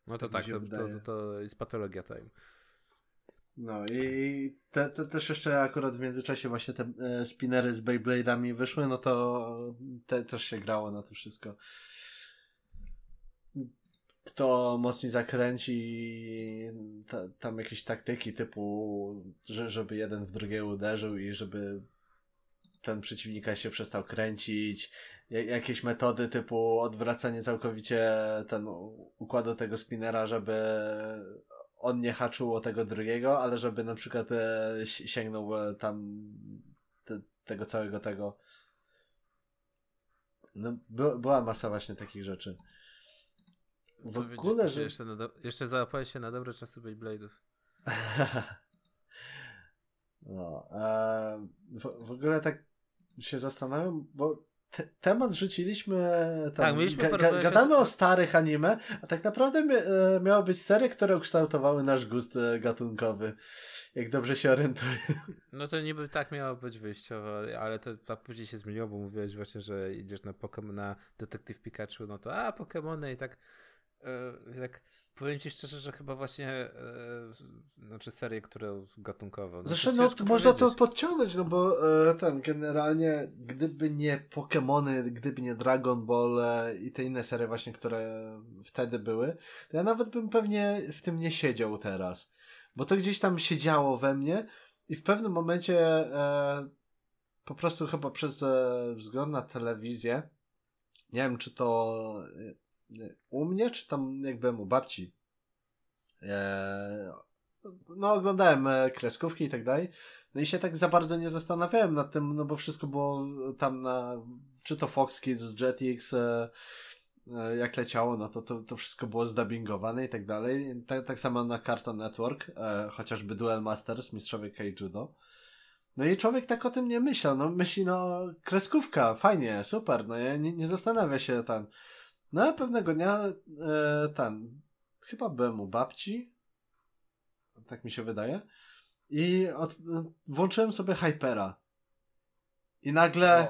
Speaker 1: No to tak, tak to, to, to, to jest patologia time.
Speaker 2: No i te, te, też jeszcze akurat w międzyczasie właśnie te e, spinnery z Beyblade'ami wyszły, no to te, też się grało na to wszystko. Kto mocniej zakręci ta, tam jakieś taktyki typu, że, żeby jeden w drugiego uderzył i żeby ten przeciwnika się przestał kręcić, jakieś metody typu odwracanie całkowicie ten układu tego spinera, żeby on nie haczył o tego drugiego, ale żeby na przykład e, sięgnął e, tam te, tego całego tego. No, by, była masa właśnie takich rzeczy.
Speaker 1: W ogóle, że... Jeszcze, do... jeszcze załapałeś się na dobre czasy Beyblade'ów.
Speaker 2: no, e, w, w ogóle tak się zastanawiam, bo temat rzuciliśmy. Tam, tak, mieliśmy ga, ga, gadamy o starych anime, a tak naprawdę e, miało być serie, które ukształtowały nasz gust e, gatunkowy. Jak dobrze się orientuję.
Speaker 1: No to niby tak miało być wyjściowo, ale to tak później się zmieniło, bo mówiłeś właśnie, że idziesz na Pokémon, na Detektyw Pikachu, no to a Pokémony i tak. Yy, tak Powiem ci szczerze, że chyba właśnie e, znaczy serie, które gatunkowo.
Speaker 2: No Zresztą no, można to podciągnąć, no bo e, ten generalnie gdyby nie Pokémony, gdyby nie Dragon Ball e, i te inne serie właśnie, które wtedy były, to ja nawet bym pewnie w tym nie siedział teraz. Bo to gdzieś tam siedziało we mnie i w pewnym momencie e, po prostu chyba przez e, wzgląd na telewizję nie wiem, czy to u mnie, czy tam jak byłem u babci. Eee, no, oglądałem e, kreskówki i tak dalej. No i się tak za bardzo nie zastanawiałem nad tym, no bo wszystko było tam na, czy to Fox Kids, Jetix, e, e, jak leciało, no to, to, to wszystko było zdubbingowane i tak dalej. Tak, tak samo na Cartoon Network, e, chociażby Duel Masters, Mistrzowie Keijudo. No i człowiek tak o tym nie myślał, no myśli, no kreskówka, fajnie, super, no nie, nie zastanawia się tam, no pewnego dnia e, ten, chyba byłem u babci, tak mi się wydaje, i od, włączyłem sobie Hypera. I nagle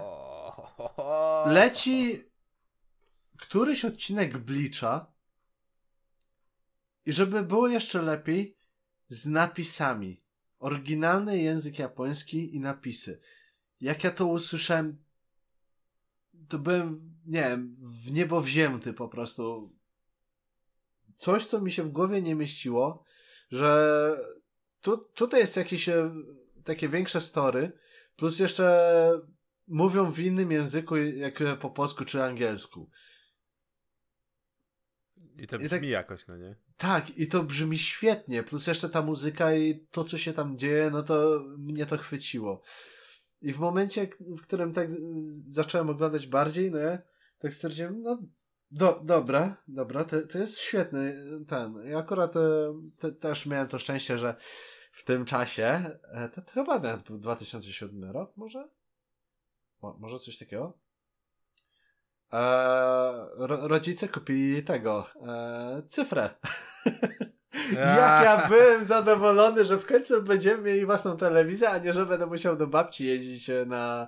Speaker 2: leci któryś odcinek Blicza i żeby było jeszcze lepiej, z napisami. Oryginalny język japoński i napisy. Jak ja to usłyszałem, to byłem, nie wiem, w niebo wzięty po prostu. Coś, co mi się w głowie nie mieściło, że tu, tutaj jest jakieś e, takie większe story, plus jeszcze mówią w innym języku, jak po polsku czy angielsku.
Speaker 1: I to brzmi I tak, jakoś, no nie?
Speaker 2: Tak, i to brzmi świetnie, plus jeszcze ta muzyka i to, co się tam dzieje, no to mnie to chwyciło. I w momencie, w którym tak zacząłem oglądać bardziej, no ja tak stwierdziłem, no do, dobra, dobra, to, to jest świetny ten. Ja akurat e, te, też miałem to szczęście, że w tym czasie, e, to, to chyba nawet był 2007 rok, może? Mo, może coś takiego? E, ro, rodzice kupili tego, e, cyfrę. Jak ja byłem zadowolony, że w końcu będziemy mieli własną telewizję, a nie, że będę musiał do babci jeździć na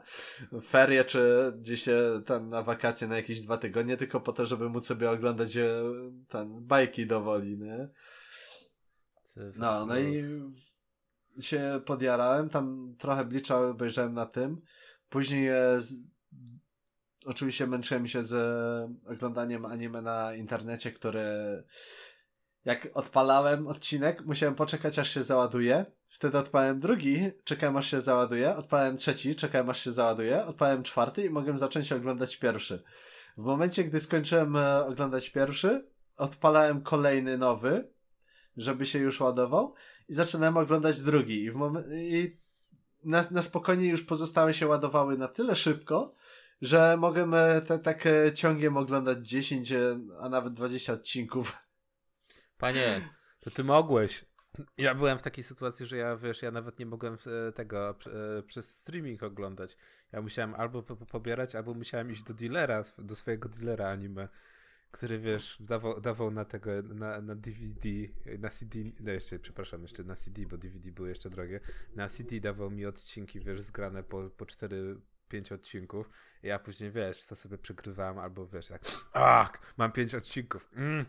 Speaker 2: ferie, czy gdzieś tam na wakacje na jakieś dwa tygodnie, tylko po to, żeby móc sobie oglądać e, ten bajki do woli, nie? No, no i się podjarałem, tam trochę blicza obejrzałem na tym. Później e, oczywiście męczyłem się z oglądaniem anime na internecie, które jak odpalałem odcinek, musiałem poczekać aż się załaduje. Wtedy odpalałem drugi, czekałem aż się załaduje. Odpalałem trzeci, czekałem aż się załaduje. Odpalałem czwarty i mogłem zacząć oglądać pierwszy. W momencie, gdy skończyłem e, oglądać pierwszy, odpalałem kolejny nowy, żeby się już ładował i zaczynałem oglądać drugi. I, w mom- i na, na spokojnie już pozostałe się ładowały na tyle szybko, że mogłem e, te, tak e, ciągiem oglądać 10, a nawet 20 odcinków
Speaker 1: Panie, to ty mogłeś. Ja byłem w takiej sytuacji, że ja, wiesz, ja nawet nie mogłem e, tego e, przez streaming oglądać. Ja musiałem albo pobierać, albo musiałem iść do dealera, do swojego dealera anime, który, wiesz, dawał, dawał na tego, na, na DVD, na CD, no jeszcze, przepraszam, jeszcze na CD, bo DVD były jeszcze drogie. Na CD dawał mi odcinki, wiesz, zgrane po, po cztery pięć odcinków ja później, wiesz, to sobie przygrywałem albo wiesz, tak, ach, mam pięć odcinków, mm,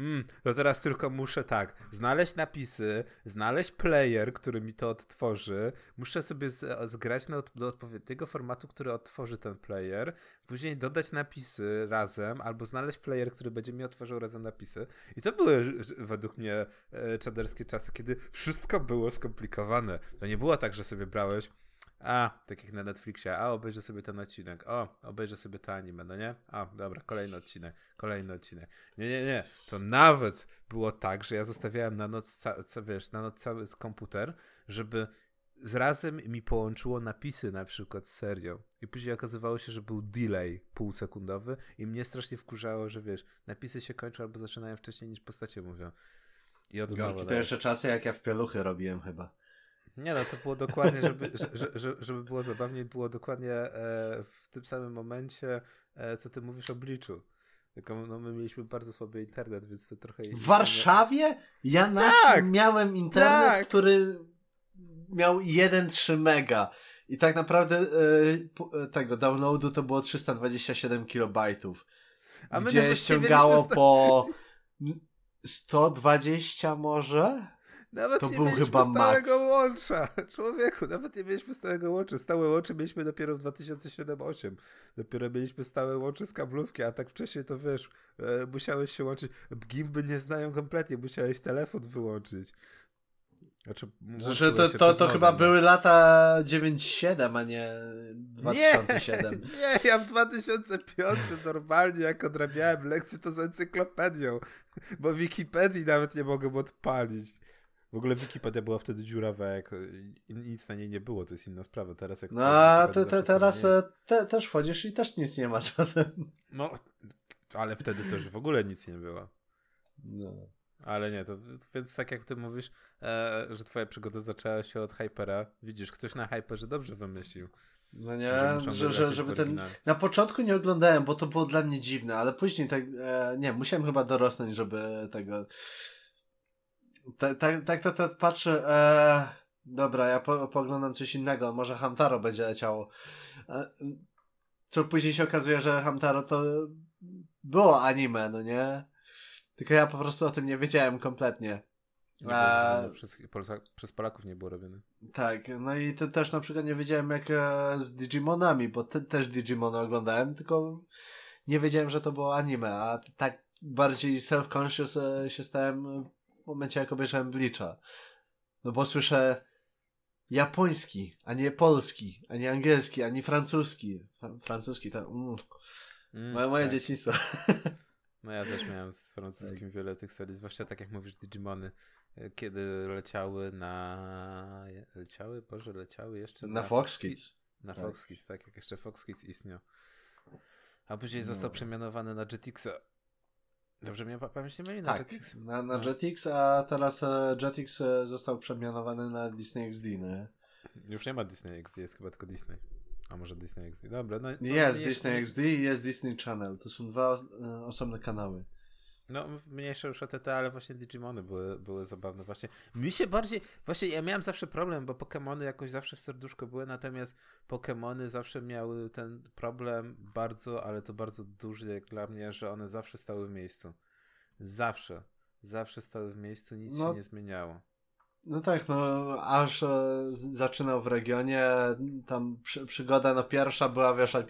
Speaker 1: mm, to teraz tylko muszę tak, znaleźć napisy, znaleźć player, który mi to odtworzy, muszę sobie z, zgrać na, do odpowiedniego formatu, który odtworzy ten player, później dodać napisy razem, albo znaleźć player, który będzie mi otworzył razem napisy. I to były według mnie e, czaderskie czasy, kiedy wszystko było skomplikowane. To nie było tak, że sobie brałeś a, tak jak na Netflixie, a obejrzę sobie ten odcinek, o, obejrzę sobie to anime, no nie? A, dobra, kolejny odcinek, kolejny odcinek. Nie, nie, nie, to nawet było tak, że ja zostawiałem na noc, ca, wiesz, na noc cały komputer, żeby z razem mi połączyło napisy na przykład z serią. I później okazywało się, że był delay półsekundowy i mnie strasznie wkurzało, że wiesz, napisy się kończą albo zaczynają wcześniej niż postacie mówią.
Speaker 2: I od nowa. To jeszcze czasy, jak ja w pieluchy robiłem chyba.
Speaker 1: Nie no, to było dokładnie, żeby, żeby, żeby było zabawniej, było dokładnie e, w tym samym momencie, e, co ty mówisz o Bliczu. Tylko no, my mieliśmy bardzo słaby internet, więc to trochę...
Speaker 2: W Warszawie? Ja na tak, miałem internet, tak. który miał 1,3 mega. I tak naprawdę e, tego downloadu to było 327 kilobajtów. A gdzie ściągało po 120 może?
Speaker 1: Nawet to nie był mieliśmy chyba stałego max. łącza. Człowieku, nawet nie mieliśmy stałego łącza. Stałe łącze mieliśmy dopiero w 2007-2008. Dopiero mieliśmy stałe łącze z kablówki, a tak wcześniej to wiesz, e, musiałeś się łączyć. Gimby nie znają kompletnie, musiałeś telefon wyłączyć.
Speaker 2: Znaczy, że to, to, to chyba były lata 97, a nie 2007.
Speaker 1: Nie, nie, ja w 2005 normalnie jak odrabiałem lekcje to z encyklopedią, bo Wikipedii nawet nie mogłem odpalić. W ogóle Wikipedia była wtedy dziurawa, jak nic na niej nie było, to jest inna sprawa. Teraz jak
Speaker 2: No, a te, te, teraz e, te, też wchodzisz i też nic nie ma czasem.
Speaker 1: No, ale wtedy też w ogóle nic nie było. No. Ale nie, to więc tak jak ty mówisz, e, że twoja przygoda zaczęła się od Hypera. Widzisz, ktoś na Hyperze dobrze wymyślił.
Speaker 2: No nie, że, że, że żeby ten. Na początku nie oglądałem, bo to było dla mnie dziwne, ale później tak. E, nie, musiałem chyba dorosnąć, żeby tego tak, tak, tak to, to patrzę. E, dobra, ja po, poglądam coś innego. Może Hamtaro będzie leciało. E, co później się okazuje, że Hamtaro to było anime, no nie? Tylko ja po prostu o tym nie wiedziałem kompletnie.
Speaker 1: Nie e, przez, przez Polaków nie było robione.
Speaker 2: Tak, no i to też na przykład nie wiedziałem jak e, z Digimonami, bo te, też Digimony oglądałem, tylko nie wiedziałem, że to było anime, a tak bardziej self-conscious się stałem momencie, jak obejrzałem Bleacha. No bo słyszę japoński, a nie polski, a nie angielski, a nie francuski. francuski, to... Mm. Mm, moje, moje tak. dzieciństwo.
Speaker 1: No ja też miałem z francuskim tak. wiele tych serii, zwłaszcza tak jak mówisz Digimony, e, kiedy leciały na... Leciały? Boże, leciały jeszcze
Speaker 2: na... Na Fox Kids.
Speaker 1: Na tak. Fox Kids, tak, jak jeszcze Fox Kids istniał. A później no. został przemianowany na Jetixa. Dobrze mnie pamięć nie myli? Na tak, Jetix?
Speaker 2: Na, na no. Jetix, a teraz e, Jetix e, został przemianowany na Disney XD, nie?
Speaker 1: Już nie ma Disney XD, jest chyba tylko Disney. A może Disney XD? Dobra, no.
Speaker 2: Jest Disney XD i jest Disney Channel. To są dwa e, osobne kanały.
Speaker 1: No, mniejsze już OTT, ale właśnie Digimony były, były zabawne. Właśnie mi się bardziej. Właśnie ja miałem zawsze problem, bo Pokémony jakoś zawsze w serduszko były, natomiast Pokémony zawsze miały ten problem bardzo, ale to bardzo duży jak dla mnie, że one zawsze stały w miejscu. Zawsze. Zawsze stały w miejscu, nic no, się nie zmieniało.
Speaker 2: No tak, no aż e, zaczynał w regionie, tam przy, przygoda, no pierwsza była, wiesz, jak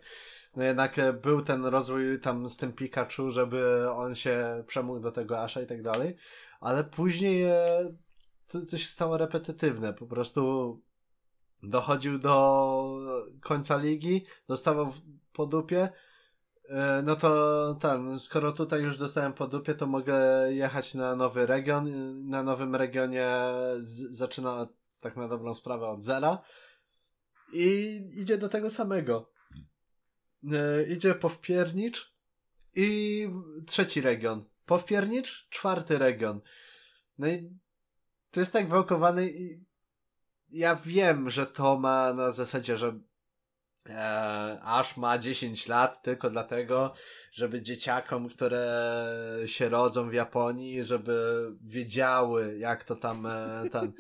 Speaker 2: no jednak e, był ten rozwój tam z tym Pikachu, żeby on się przemógł do tego Asha i tak dalej, ale później e, to, to się stało repetytywne, po prostu dochodził do końca ligi, dostawał po dupie, e, no to ten, skoro tutaj już dostałem po dupie, to mogę jechać na nowy region. Na nowym regionie z, zaczyna tak na dobrą sprawę od zera. I idzie do tego samego idzie Powpiernicz i trzeci region. Powpiernicz, czwarty region. No i to jest tak wałkowane i ja wiem, że to ma na zasadzie, że e, aż ma 10 lat tylko dlatego, żeby dzieciakom, które się rodzą w Japonii, żeby wiedziały, jak to tam e, tam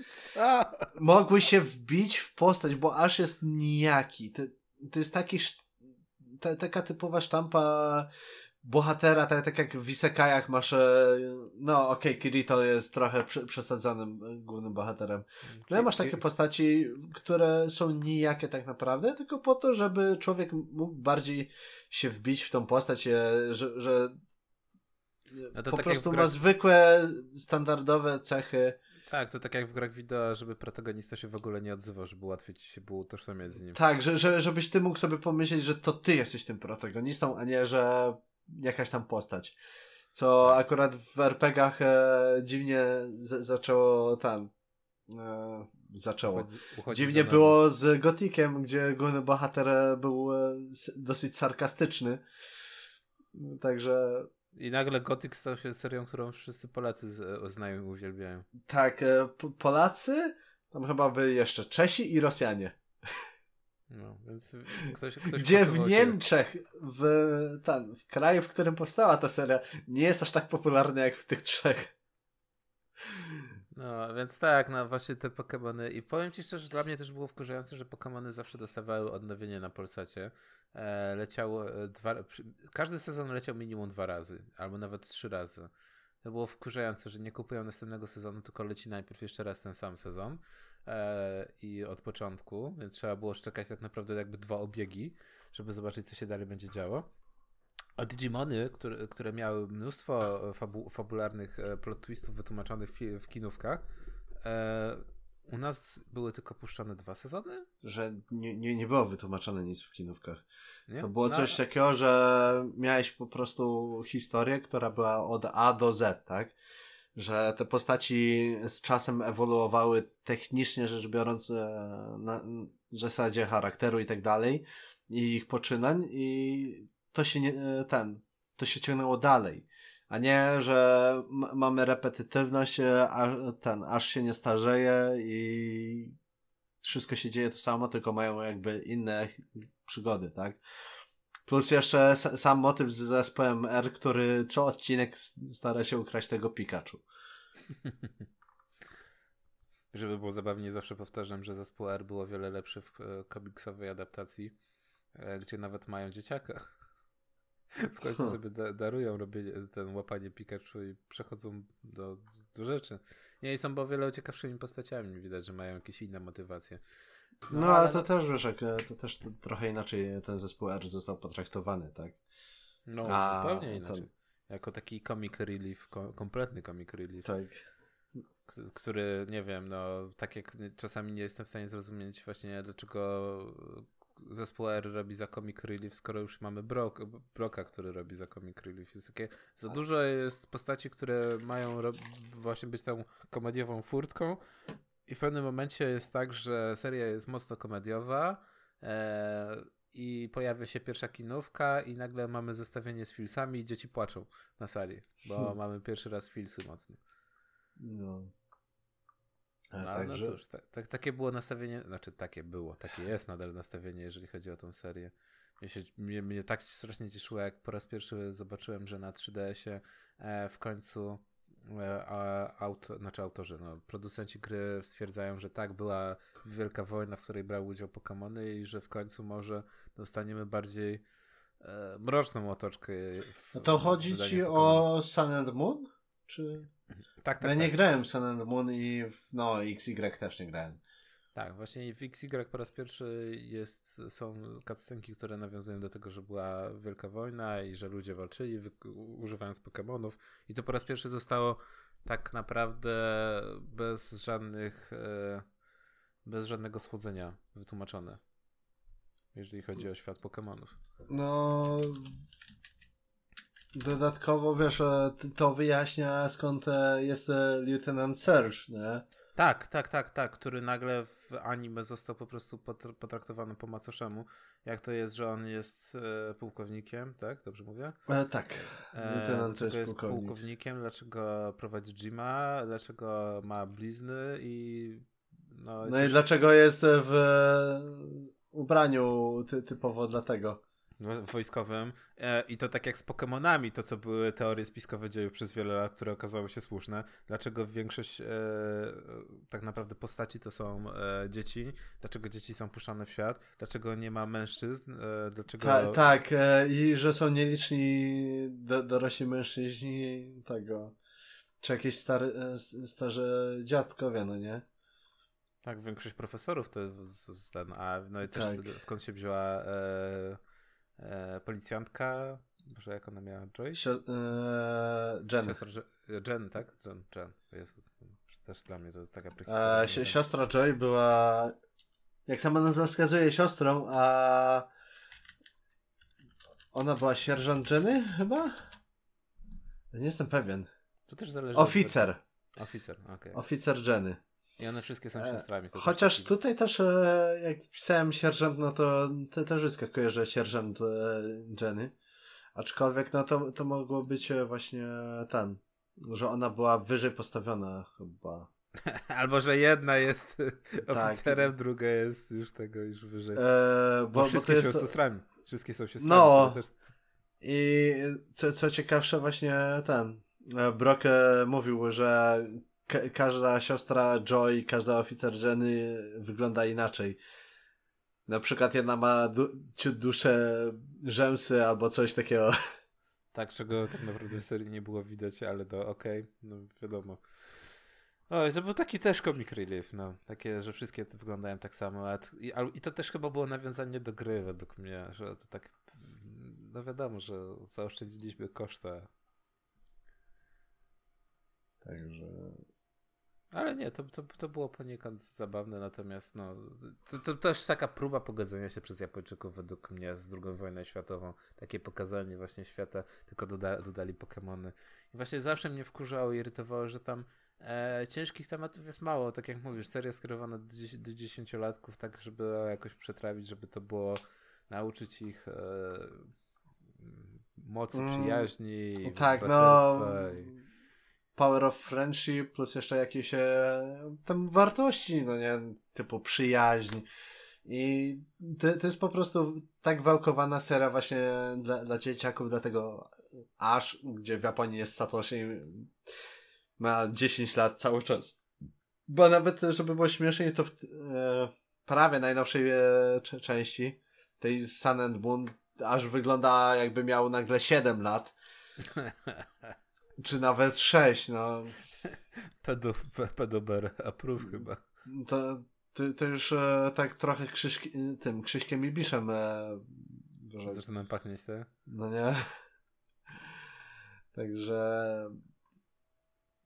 Speaker 2: mogły się wbić w postać, bo aż jest nijaki. Te, to jest taki, ta, taka typowa sztampa bohatera, tak, tak jak w Isekajach masz, e, no okej, okay, Kirito jest trochę przesadzonym głównym bohaterem. No i masz takie postaci, które są nijakie tak naprawdę, tylko po to, żeby człowiek mógł bardziej się wbić w tą postać, e, że, że no po tak prostu ma zwykłe, standardowe cechy.
Speaker 1: Tak, to tak jak w grach wideo, żeby protagonista się w ogóle nie odzywał, żeby łatwiej ci się było utożsamiać z nim.
Speaker 2: Tak, że, że, żebyś ty mógł sobie pomyśleć, że to ty jesteś tym protagonistą, a nie, że jakaś tam postać. Co akurat w RPGach e, dziwnie z, zaczęło tam. E, zaczęło. Uchodzi, dziwnie było z Gotikiem, gdzie główny bohater był e, dosyć sarkastyczny. Także.
Speaker 1: I nagle Gothic stał się serią, którą wszyscy Polacy z, znają i uwielbiają.
Speaker 2: Tak, e, Polacy, tam chyba byli jeszcze Czesi i Rosjanie.
Speaker 1: No, więc ktoś, ktoś
Speaker 2: Gdzie w Niemczech, w, ten, w kraju, w którym powstała ta seria, nie jest aż tak popularna jak w tych trzech.
Speaker 1: No, więc tak, no właśnie te Pokémony. I powiem ci szczerze, że dla mnie też było wkurzające, że Pokémony zawsze dostawały odnowienie na Polsacie. E, leciało e, dwa, każdy sezon leciał minimum dwa razy, albo nawet trzy razy. To było wkurzające, że nie kupują następnego sezonu, tylko leci najpierw jeszcze raz ten sam sezon e, i od początku, więc trzeba było czekać tak naprawdę jakby dwa obiegi, żeby zobaczyć, co się dalej będzie działo. A Digimony, które, które miały mnóstwo fabu fabularnych e, plot twistów wytłumaczonych w, kinówkach, e, u nas były tylko puszczone dwa sezony?
Speaker 2: Że nie, nie, nie było wytłumaczone nic w kinówkach. Nie? To było no, coś takiego, że miałeś po prostu historię, która była od A do Z, tak? że te postaci z czasem ewoluowały technicznie rzecz biorąc e, na zasadzie charakteru i tak dalej i ich poczynań i to się nie, e, ten, to się ciągnęło dalej. A nie, że mamy repetytywność, e, a ten, aż się nie starzeje i wszystko się dzieje to samo, tylko mają jakby inne przygody, tak? Plus jeszcze sam motyw z zespołem R, który co odcinek stara się ukraść tego Pikachu.
Speaker 1: Żeby było zabawnie, zawsze powtarzam, że zespół R było wiele lepszy w e, komiksowej adaptacji, gdzie nawet mają dzieciaka. W końcu sobie da darują robienie, ten łapanie Pikachu i przechodzą do, do rzeczy. Nie, i są bo wiele ciekawszymi postaciami. Widać, że mają jakieś inne motywacje.
Speaker 2: No, no ale, ale to też wiesz, jak, to też to trochę inaczej ten zespół R został potraktowany, tak?
Speaker 1: No, A, zupełnie inaczej. Jako taki comic relief, kompletny comic relief.
Speaker 2: Tak.
Speaker 1: Który, nie wiem, no, tak jak czasami nie jestem w stanie zrozumieć właśnie, dlaczego zespół R robi za comic relief, skoro już mamy Brok, Broka, który robi za comic relief. Jest takie, za tak. dużo jest postaci, które mają właśnie być tą komediową furtką i w pewnym momencie jest tak, że seria jest mocno komediowa e, i pojawia się pierwsza kinówka i nagle mamy zestawienie z filsami i dzieci płaczą na sali, bo hmm. mamy pierwszy raz filsy mocne.
Speaker 2: No.
Speaker 1: A no, także... no cóż, tak, tak, takie było nastawienie, znaczy takie było, takie jest nadal nastawienie, jeżeli chodzi o tą serię. Mnie, się, mnie, mnie tak strasznie cieszyło, jak po raz pierwszy zobaczyłem, że na 3DS-ie e, w końcu E, auto, znaczy autorzy, no, producenci gry stwierdzają, że tak, była wielka wojna, w której brały udział Pokémony i że w końcu może dostaniemy bardziej e, mroczną otoczkę.
Speaker 2: W, no to chodzi ci o Sun and Moon? Czy... Tak, tak. Ja nie tak. grałem w Sun and Moon i w, no, XY też nie grałem.
Speaker 1: Tak, właśnie w XY po raz pierwszy jest, są cutscenki, które nawiązują do tego, że była wielka wojna i że ludzie walczyli używając Pokémonów i to po raz pierwszy zostało tak naprawdę bez żadnych e, bez żadnego schłodzenia wytłumaczone jeżeli chodzi o świat Pokémonów.
Speaker 2: No dodatkowo wiesz, e, to wyjaśnia skąd e, jest Lieutenant Surge, nie?
Speaker 1: Tak, tak, tak, tak, który nagle w anime został po prostu potraktowany po macoszemu. Jak to jest, że on jest e, pułkownikiem, tak? Dobrze mówię?
Speaker 2: E, tak. E,
Speaker 1: jest, jest pułkownik. pułkownikiem, dlaczego prowadzi Jima, dlaczego ma blizny i...
Speaker 2: No, no i, dlaczego jest w ubraniu ty, typowo dlatego.
Speaker 1: Wojskowym e, i to tak jak z Pokémonami, to co były teorie spiskowe dziejów przez wiele lat, które okazały się słuszne. Dlaczego większość e, tak naprawdę postaci to są e, dzieci? Dlaczego dzieci są puszczane w świat? Dlaczego nie ma mężczyzn? E, dlaczego...
Speaker 2: Ta, tak, i że są nieliczni do, dorośli mężczyźni tego, czy jakieś stary, e, starzy dziadkowie, no nie?
Speaker 1: Tak, większość profesorów to jest ten, a no i też
Speaker 2: tak.
Speaker 1: skąd się wzięła e, e, policjantka, może jak ona miała, Joy?
Speaker 2: Sio, e, Jen.
Speaker 1: Siostra, Jen, tak? Jen, Jen. Jezu, też dla mnie to jest taka
Speaker 2: e, si Siostra Joy była, jak sama nazwa wskazuje, siostrą, a ona była sierżant Jenny chyba? Nie jestem pewien.
Speaker 1: To też zależy.
Speaker 2: Oficer.
Speaker 1: Od... Oficer, okej. Okay.
Speaker 2: Oficer Jenny.
Speaker 1: I one wszystkie są siostrami.
Speaker 2: Chociaż taki... tutaj też, e, jak pisałem sierżant, no to, to też wyskakuje, że sierżant e, Jenny. Aczkolwiek, no to, to mogło być e, właśnie ten, że ona była wyżej postawiona chyba.
Speaker 1: Albo, że jedna jest tak. oficerem, tak. druga jest już tego, już wyżej. E, bo, bo wszystkie bo są jest... siostrami. Wszystkie są siostrami.
Speaker 2: No. Też... I co, co ciekawsze, właśnie ten. Brock mówił, że ka każda siostra Joy, każda oficer Jenny wygląda inaczej. Na przykład jedna ma du ciut dłuższe rzęsy albo coś takiego.
Speaker 1: Tak, czego tak naprawdę w serii nie było widać, ale to okej, okay, no wiadomo. O, to był taki też comic relief, no. Takie, że wszystkie wyglądają tak samo. I, I to też chyba było nawiązanie do gry według mnie, że to tak, no wiadomo, że zaoszczędziliśmy koszta.
Speaker 2: Także
Speaker 1: ale nie, to, to, to było poniekąd zabawne, natomiast no, to, to też taka próba pogodzenia się przez Japończyków według mnie z II wojną światową. Takie pokazanie właśnie świata, tylko doda, dodali Pokémony. I właśnie zawsze mnie wkurzało i irytowało, że tam e, ciężkich tematów jest mało. Tak jak mówisz, seria skierowana do, do dziesięciolatków, tak żeby jakoś przetrawić, żeby to było nauczyć ich e, mocy mm, przyjaźni.
Speaker 2: Mm, tak, no. I power of friendship, plus jeszcze jakieś e, tam wartości, no nie, typu przyjaźń. I to, to jest po prostu tak wałkowana seria właśnie dla, dla dzieciaków, dlatego aż, gdzie w Japonii jest Satoshi, ma 10 lat cały czas. Bo nawet, żeby było śmieszniej, to w e, prawie najnowszej e, części, tej Sun and Moon, aż wygląda jakby miał nagle 7 lat. Czy nawet sześć, no.
Speaker 1: Pedo, pedober approve chyba.
Speaker 2: To, to, to już e, tak trochę krzyżki, tym Krzyśkiem i Biszem e,
Speaker 1: że... Zaczynam pachnieć, tak?
Speaker 2: No nie. Także...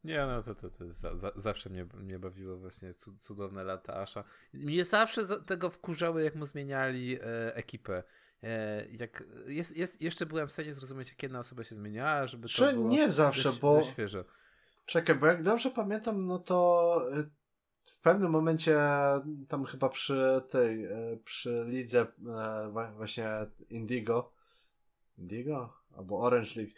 Speaker 1: Nie, no to, to, to za, za, zawsze mnie, mnie bawiło właśnie cudowne lata Asha. Mnie zawsze tego wkurzały, jak mu zmieniali e, ekipę. E, jak jest, jest, jeszcze byłem w stanie zrozumieć, jak jedna osoba się zmieniała, żeby to było
Speaker 2: nie zawsze,
Speaker 1: dość,
Speaker 2: bo...
Speaker 1: Dość świeżo.
Speaker 2: Czekaj, bo jak dobrze pamiętam, no to y, w pewnym momencie tam chyba przy tej, przy lidze e, właśnie Indigo Indigo? Albo Orange League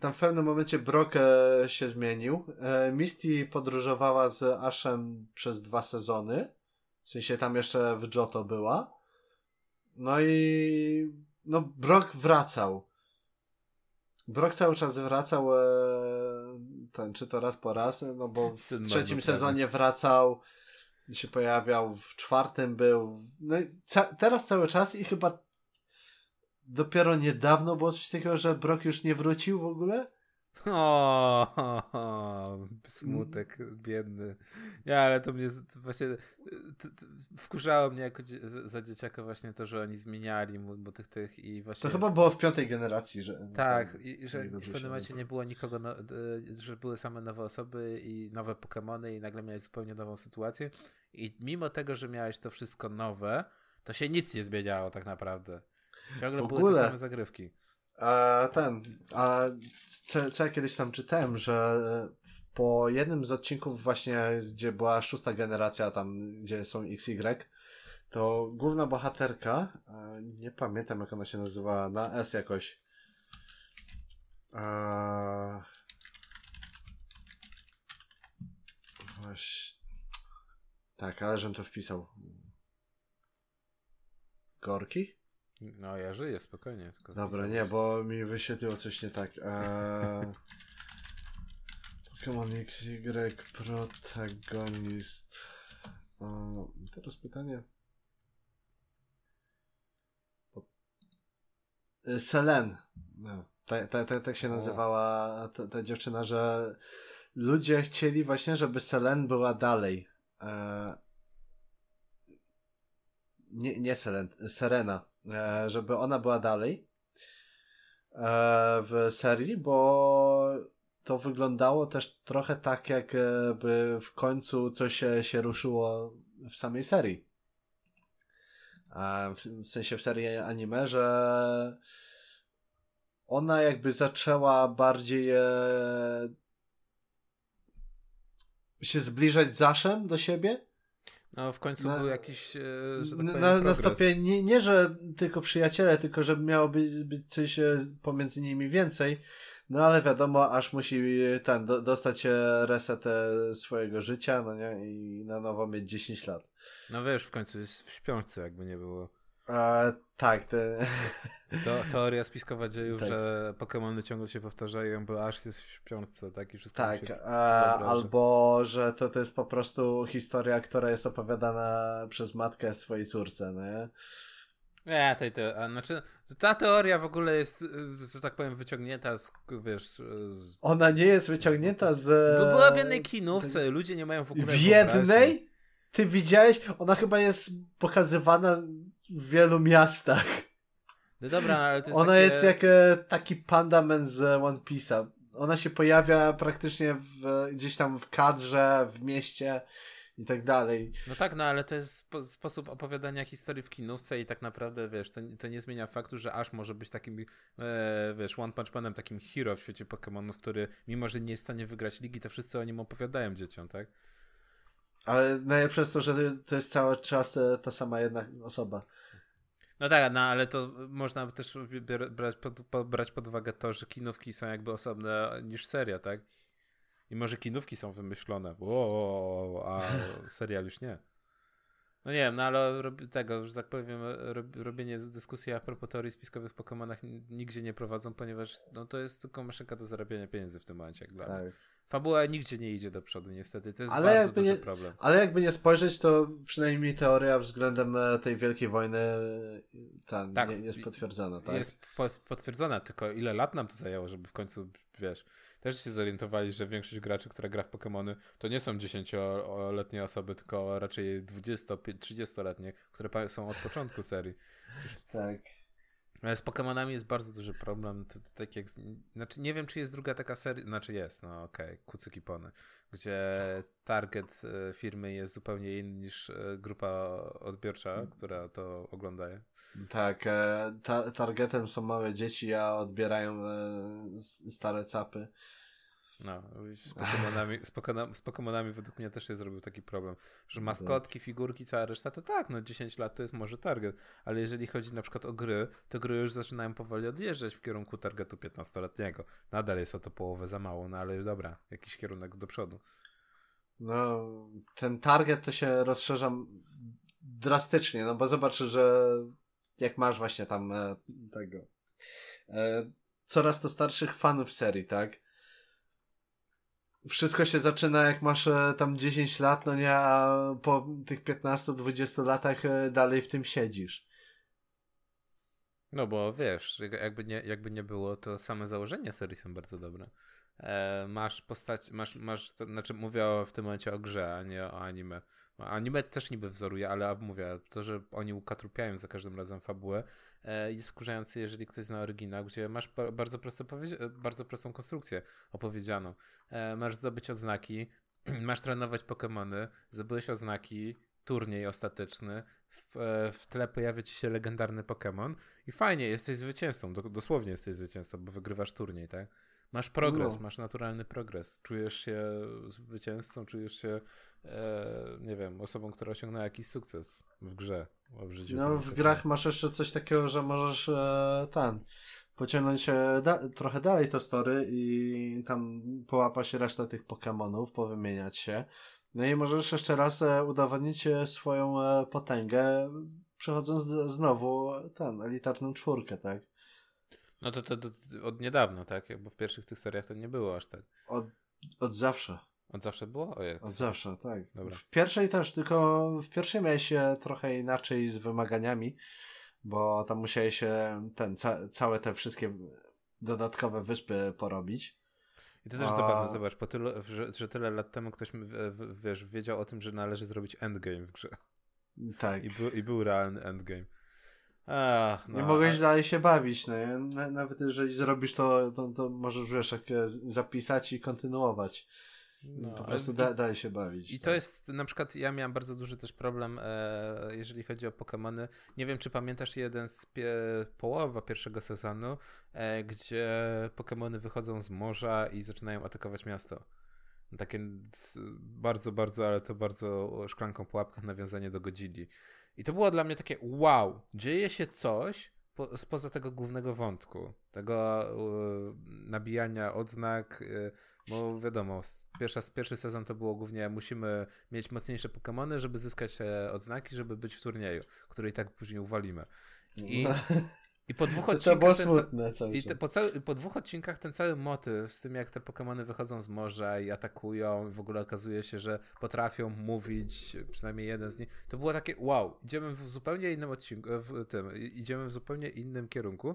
Speaker 2: tam w pewnym momencie Brock e, się zmienił. E, Misty podróżowała z Ashem przez dwa sezony. W sensie tam jeszcze w Joto była. No i no Brock wracał. Brock cały czas wracał, e, ten, czy to raz po raz, no bo w Syn trzecim sezonie wracał, się pojawiał, w czwartym był. No i ca teraz cały czas i chyba dopiero niedawno było coś takiego, że Brock już nie wrócił w ogóle.
Speaker 1: O, smutek biedny. Ja, ale to mnie właśnie to, to wkurzało mnie jako za dzieciaka właśnie to, że oni zmieniali mu, bo tych tych i właśnie...
Speaker 2: To chyba było w piątej generacji, że...
Speaker 1: Tak, i że w pewnym momencie nie było nikogo, no, że były same nowe osoby i nowe Pokémony i nagle miałeś zupełnie nową sytuację i mimo tego, że miałeś to wszystko nowe, to się nic nie zmieniało tak naprawdę. Ciągle były te same zagrywki.
Speaker 2: A ten, a co, co ja kiedyś tam czytałem, że po jednym z odcinków właśnie, gdzie była szósta generacja, tam gdzie są XY, to główna bohaterka, nie pamiętam jak ona się nazywała, na S jakoś. A... Właśnie. Tak, ale żem to wpisał. Gorki?
Speaker 1: No, ja żyję spokojnie. Tylko
Speaker 2: Dobra, nie, bo mi wyświetliło coś nie tak. Eee... Pokémon XY protagonist. O, teraz pytanie. Y, Selen. No, tak, tak, tak, tak się nazywała ta, ta dziewczyna, że ludzie chcieli właśnie, żeby Selen była dalej. Eee... Nie, nie Selen, Serena. Eee, żeby ona była dalej eee, w serii, bo to wyglądało też trochę tak, jakby w końcu coś się, ruszyło w samej serii. W sensie w serii anime, że ona jakby zaczęła bardziej e, się zbliżać Zaszem do siebie.
Speaker 1: No, w końcu na, był jakiś. E, że
Speaker 2: tak na, na stopie nie, nie, że tylko przyjaciele, tylko że miało być, być coś e, pomiędzy nimi więcej. No ale wiadomo, aż musi ten, do, dostać reset swojego życia, no nie, i na nowo mieć 10 lat.
Speaker 1: No wiesz, w końcu jest w śpiączce, jakby nie było.
Speaker 2: E, tak, te...
Speaker 1: To, teoria spiskowa dziejów, tak. że Pokémony ciągle się powtarzają, bo aż jest w śpiączce, tak? I wszystko
Speaker 2: tak, e, albo że to, to jest po prostu historia, która jest opowiadana przez matkę swojej córce, nie?
Speaker 1: Nie, tej te, a, znaczy, ta teoria w ogóle jest, że tak powiem, wyciągnięta z, wiesz... Z...
Speaker 2: Ona nie jest wyciągnięta z...
Speaker 1: Bo była w jednej kinówce, ludzie nie mają w ogóle
Speaker 2: W jednej? Ty widziałeś? Ona chyba jest pokazywana w wielu miastach.
Speaker 1: No dobra, ale to jest
Speaker 2: Ona
Speaker 1: takie...
Speaker 2: jest jak e, taki pandaman z One Piece'a. Ona się pojawia praktycznie w, gdzieś tam w kadrze, w mieście i tak dalej.
Speaker 1: No tak, no ale to jest spo, sposób opowiadania historii w kinówce i tak naprawdę, wiesz, to, to nie zmienia faktu, że Ash może być takim, e, wiesz, One Punch Manem, takim hero w świecie Pokémonów, który mimo, że nie jest w stanie wygrać ligi, to wszyscy o nim opowiadają dzieciom, tak?
Speaker 2: Ale najlepsze jest to, że to jest cały czas e, ta sama jedna osoba.
Speaker 1: No tak, no ale to można też brać pod, brać pod uwagę to, że kinówki są jakby osobne niż seria, tak? I może kinówki są wymyślone, a serial już nie. No nie wiem, no ale tego, że tak powiem, robienie dyskusji a propos teorii spiskowych w Pokémonach nigdzie nie prowadzą, ponieważ no, to jest tylko maszynka do zarabiania pieniędzy w tym momencie, jak dla tak. mnie. Fabuła nigdzie nie idzie do przodu, niestety. To jest ale bardzo duży
Speaker 2: nie,
Speaker 1: problem.
Speaker 2: Ale jakby nie spojrzeć, to przynajmniej teoria względem e, tej wielkiej wojny e, ta, tak, nie, jest potwierdzona, tak?
Speaker 1: Jest potwierdzona, tylko ile lat nam to zajęło, żeby w końcu, wiesz, też się zorientowali, że większość graczy, która gra w Pokémony, to nie są 10-letnie osoby, tylko raczej 20-30-letnie, które są od początku serii.
Speaker 2: Tak.
Speaker 1: Z Pokémonami jest bardzo duży problem. To, to tak jak, znaczy nie wiem, czy jest druga taka seria, znaczy jest, no okej, okay, Kucyki Pony, gdzie target e, firmy jest zupełnie inny niż e, grupa odbiorcza, która to ogląda.
Speaker 2: Tak, e, ta targetem są małe dzieci, a odbierają stare capy.
Speaker 1: No, z Pokemonami, z, Pokemonami, z Pokemonami według mnie też się zrobił taki problem, że maskotki, figurki, cała reszta, to tak, no 10 lat to jest może target, ale jeżeli chodzi na przykład o gry, to gry już zaczynają powoli odjeżdżać w kierunku targetu 15-letniego. Nadal jest o to połowę za mało, no ale już dobra, jakiś kierunek do przodu.
Speaker 2: No, ten target to się rozszerza drastycznie, no bo zobacz, że jak masz właśnie tam e, tego e, coraz to starszych fanów serii, tak? Wszystko się zaczyna jak masz e, tam 10 lat, no nie, a po tych 15-20 latach e, dalej w tym siedzisz.
Speaker 1: No bo wiesz, jakby nie, jakby nie było, to same założenia serii są bardzo dobre. E, masz postać, masz, masz, to, znaczy mówię w tym momencie o grze, a nie o anime. Anime też niby wzoruje, ale mówię, to, że oni ukatrupiają za każdym razem fabułę, jest wkurzający, jeżeli ktoś zna oryginał, gdzie masz bardzo, prosto bardzo prostą konstrukcję opowiedzianą. E, masz zdobyć odznaki, masz trenować Pokémony, zdobyłeś odznaki, turniej ostateczny, w, e, w tle pojawia ci się legendarny Pokémon i fajnie, jesteś zwycięzcą, dosłownie jesteś zwycięzcą, bo wygrywasz turniej, tak? Masz progres, no. masz naturalny progres. Czujesz się zwycięzcą, czujesz się, e, nie wiem, osobą, która osiągnęła jakiś sukces w grze, w życiu.
Speaker 2: No, w grach masz jeszcze coś takiego, że możesz e, ten pociągnąć da trochę dalej to story i tam połapać resztę tych Pokémonów, powymieniać się. No i możesz jeszcze raz e, udowodnić e, swoją e, potęgę przechodząc znowu ten, elitarną czwórkę, tak?
Speaker 1: No to, to, to, od niedawna, tak? Bo w pierwszych tych seriach to nie było aż tak.
Speaker 2: Od, od zawsze.
Speaker 1: Od zawsze było?
Speaker 2: Od zawsze, tak.
Speaker 1: Dobra.
Speaker 2: W pierwszej też, tylko w pierwszej miałeś się trochę inaczej z wymaganiami, bo tam musiałeś się ten, ca całe te wszystkie dodatkowe wyspy porobić.
Speaker 1: I to też A... zabawne, zobacz, po tylu, że, że, tyle lat temu ktoś wiesz, wiedział o tym, że należy zrobić endgame w grze.
Speaker 2: Tak.
Speaker 1: I, był, i był realny endgame. Ach,
Speaker 2: no, nie mogłeś dalej się bawić, no. Nawet jeżeli zrobisz to, to, to możesz wiesz, jak zapisać i kontynuować. No, po prostu da, się bawić.
Speaker 1: I tak. to jest na przykład, ja miałem bardzo duży też problem, e, jeżeli chodzi o Pokémony. Nie wiem, czy pamiętasz jeden z pie, połowa pierwszego sezonu, e, gdzie Pokémony wychodzą z morza i zaczynają atakować miasto. Takie bardzo, bardzo, ale to bardzo szklanką pułapkę nawiązanie do Godzilli. I to było dla mnie takie wow, dzieje się coś po, spoza tego głównego wątku, tego y, nabijania odznak, y, bo wiadomo, pierwsza, pierwszy sezon to było głównie musimy mieć mocniejsze Pokémony, żeby zyskać e, odznaki, żeby być w turnieju, który i tak później uwalimy. I, no. I po dwóch odcinkach.
Speaker 2: To było smutne cały
Speaker 1: i po, cały, po dwóch odcinkach ten cały motyw z tym, jak te Pokémony wychodzą z morza i atakują, i w ogóle okazuje się, że potrafią mówić, przynajmniej jeden z nich, to było takie wow, idziemy w zupełnie innym odcinku, w tym, idziemy w zupełnie innym kierunku,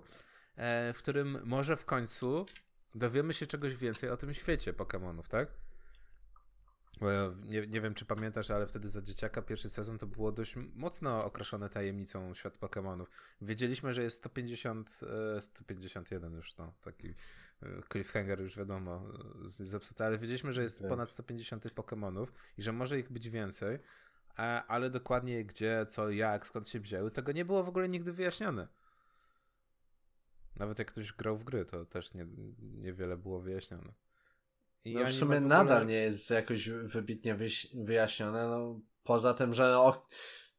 Speaker 1: e, w którym może w końcu dowiemy się czegoś więcej o tym świecie Pokémonów, tak? Nie, nie wiem, czy pamiętasz, ale wtedy za dzieciaka pierwszy sezon to było dość mocno okraszone tajemnicą świat Pokémonów. Wiedzieliśmy, że jest 150, 151 e, już, no, taki e, cliffhanger już wiadomo, zepsuty, ale wiedzieliśmy, że jest tak. ponad 150 tych Pokémonów i że może ich być więcej, ale dokładnie gdzie, co, jak, skąd się wzięły, tego nie było w ogóle nigdy wyjaśnione. Nawet jak ktoś grał w gry, to też nie, niewiele było wyjaśnione.
Speaker 2: I no w sumie w ogóle... nadal nie jest jakoś wybitnie wyjaśnione, no poza tym, że no,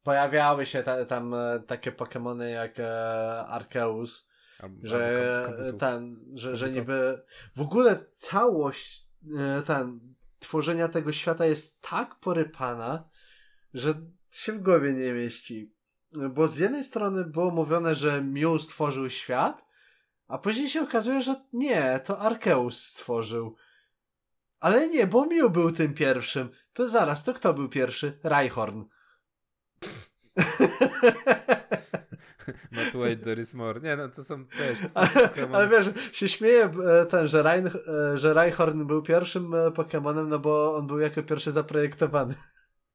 Speaker 2: pojawiały się ta, tam e, takie Pokémony jak e, Arceus, że ten, że, że niby w ogóle całość e, ten tworzenia tego świata jest tak porypana, że się w głowie nie mieści. Bo z jednej strony było mówione, że Mew stworzył świat, a później się okazuje, że nie, to Arceus stworzył. Ale nie, bo Mew był tym pierwszym. To zaraz, to kto był pierwszy? Rhyhorn.
Speaker 1: Matt Wade, Doris Moore. Nie, no to są też...
Speaker 2: ale, ale wiesz, się śmieje e, ten, że, Rein, e, że był pierwszym e, Pokémonem, no bo on był jako pierwszy zaprojektowany.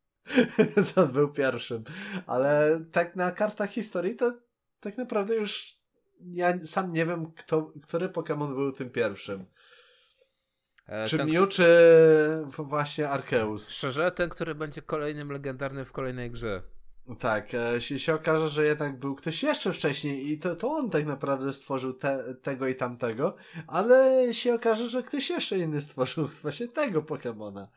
Speaker 2: Więc on był pierwszym. Ale tak na kartach historii to tak naprawdę już ja sam nie wiem, kto, który Pokémon był tym pierwszym. E, czy ten, Mew, czy właśnie Arceus?
Speaker 1: Szczerze, ten, który będzie kolejnym legendarnym w kolejnej grze.
Speaker 2: Tak, e, się, się okaże, że jednak był ktoś jeszcze wcześniej i to, to on tak naprawdę stworzył te, tego i tamtego, ale się okaże, że ktoś jeszcze inny stworzył właśnie tego Pokémona.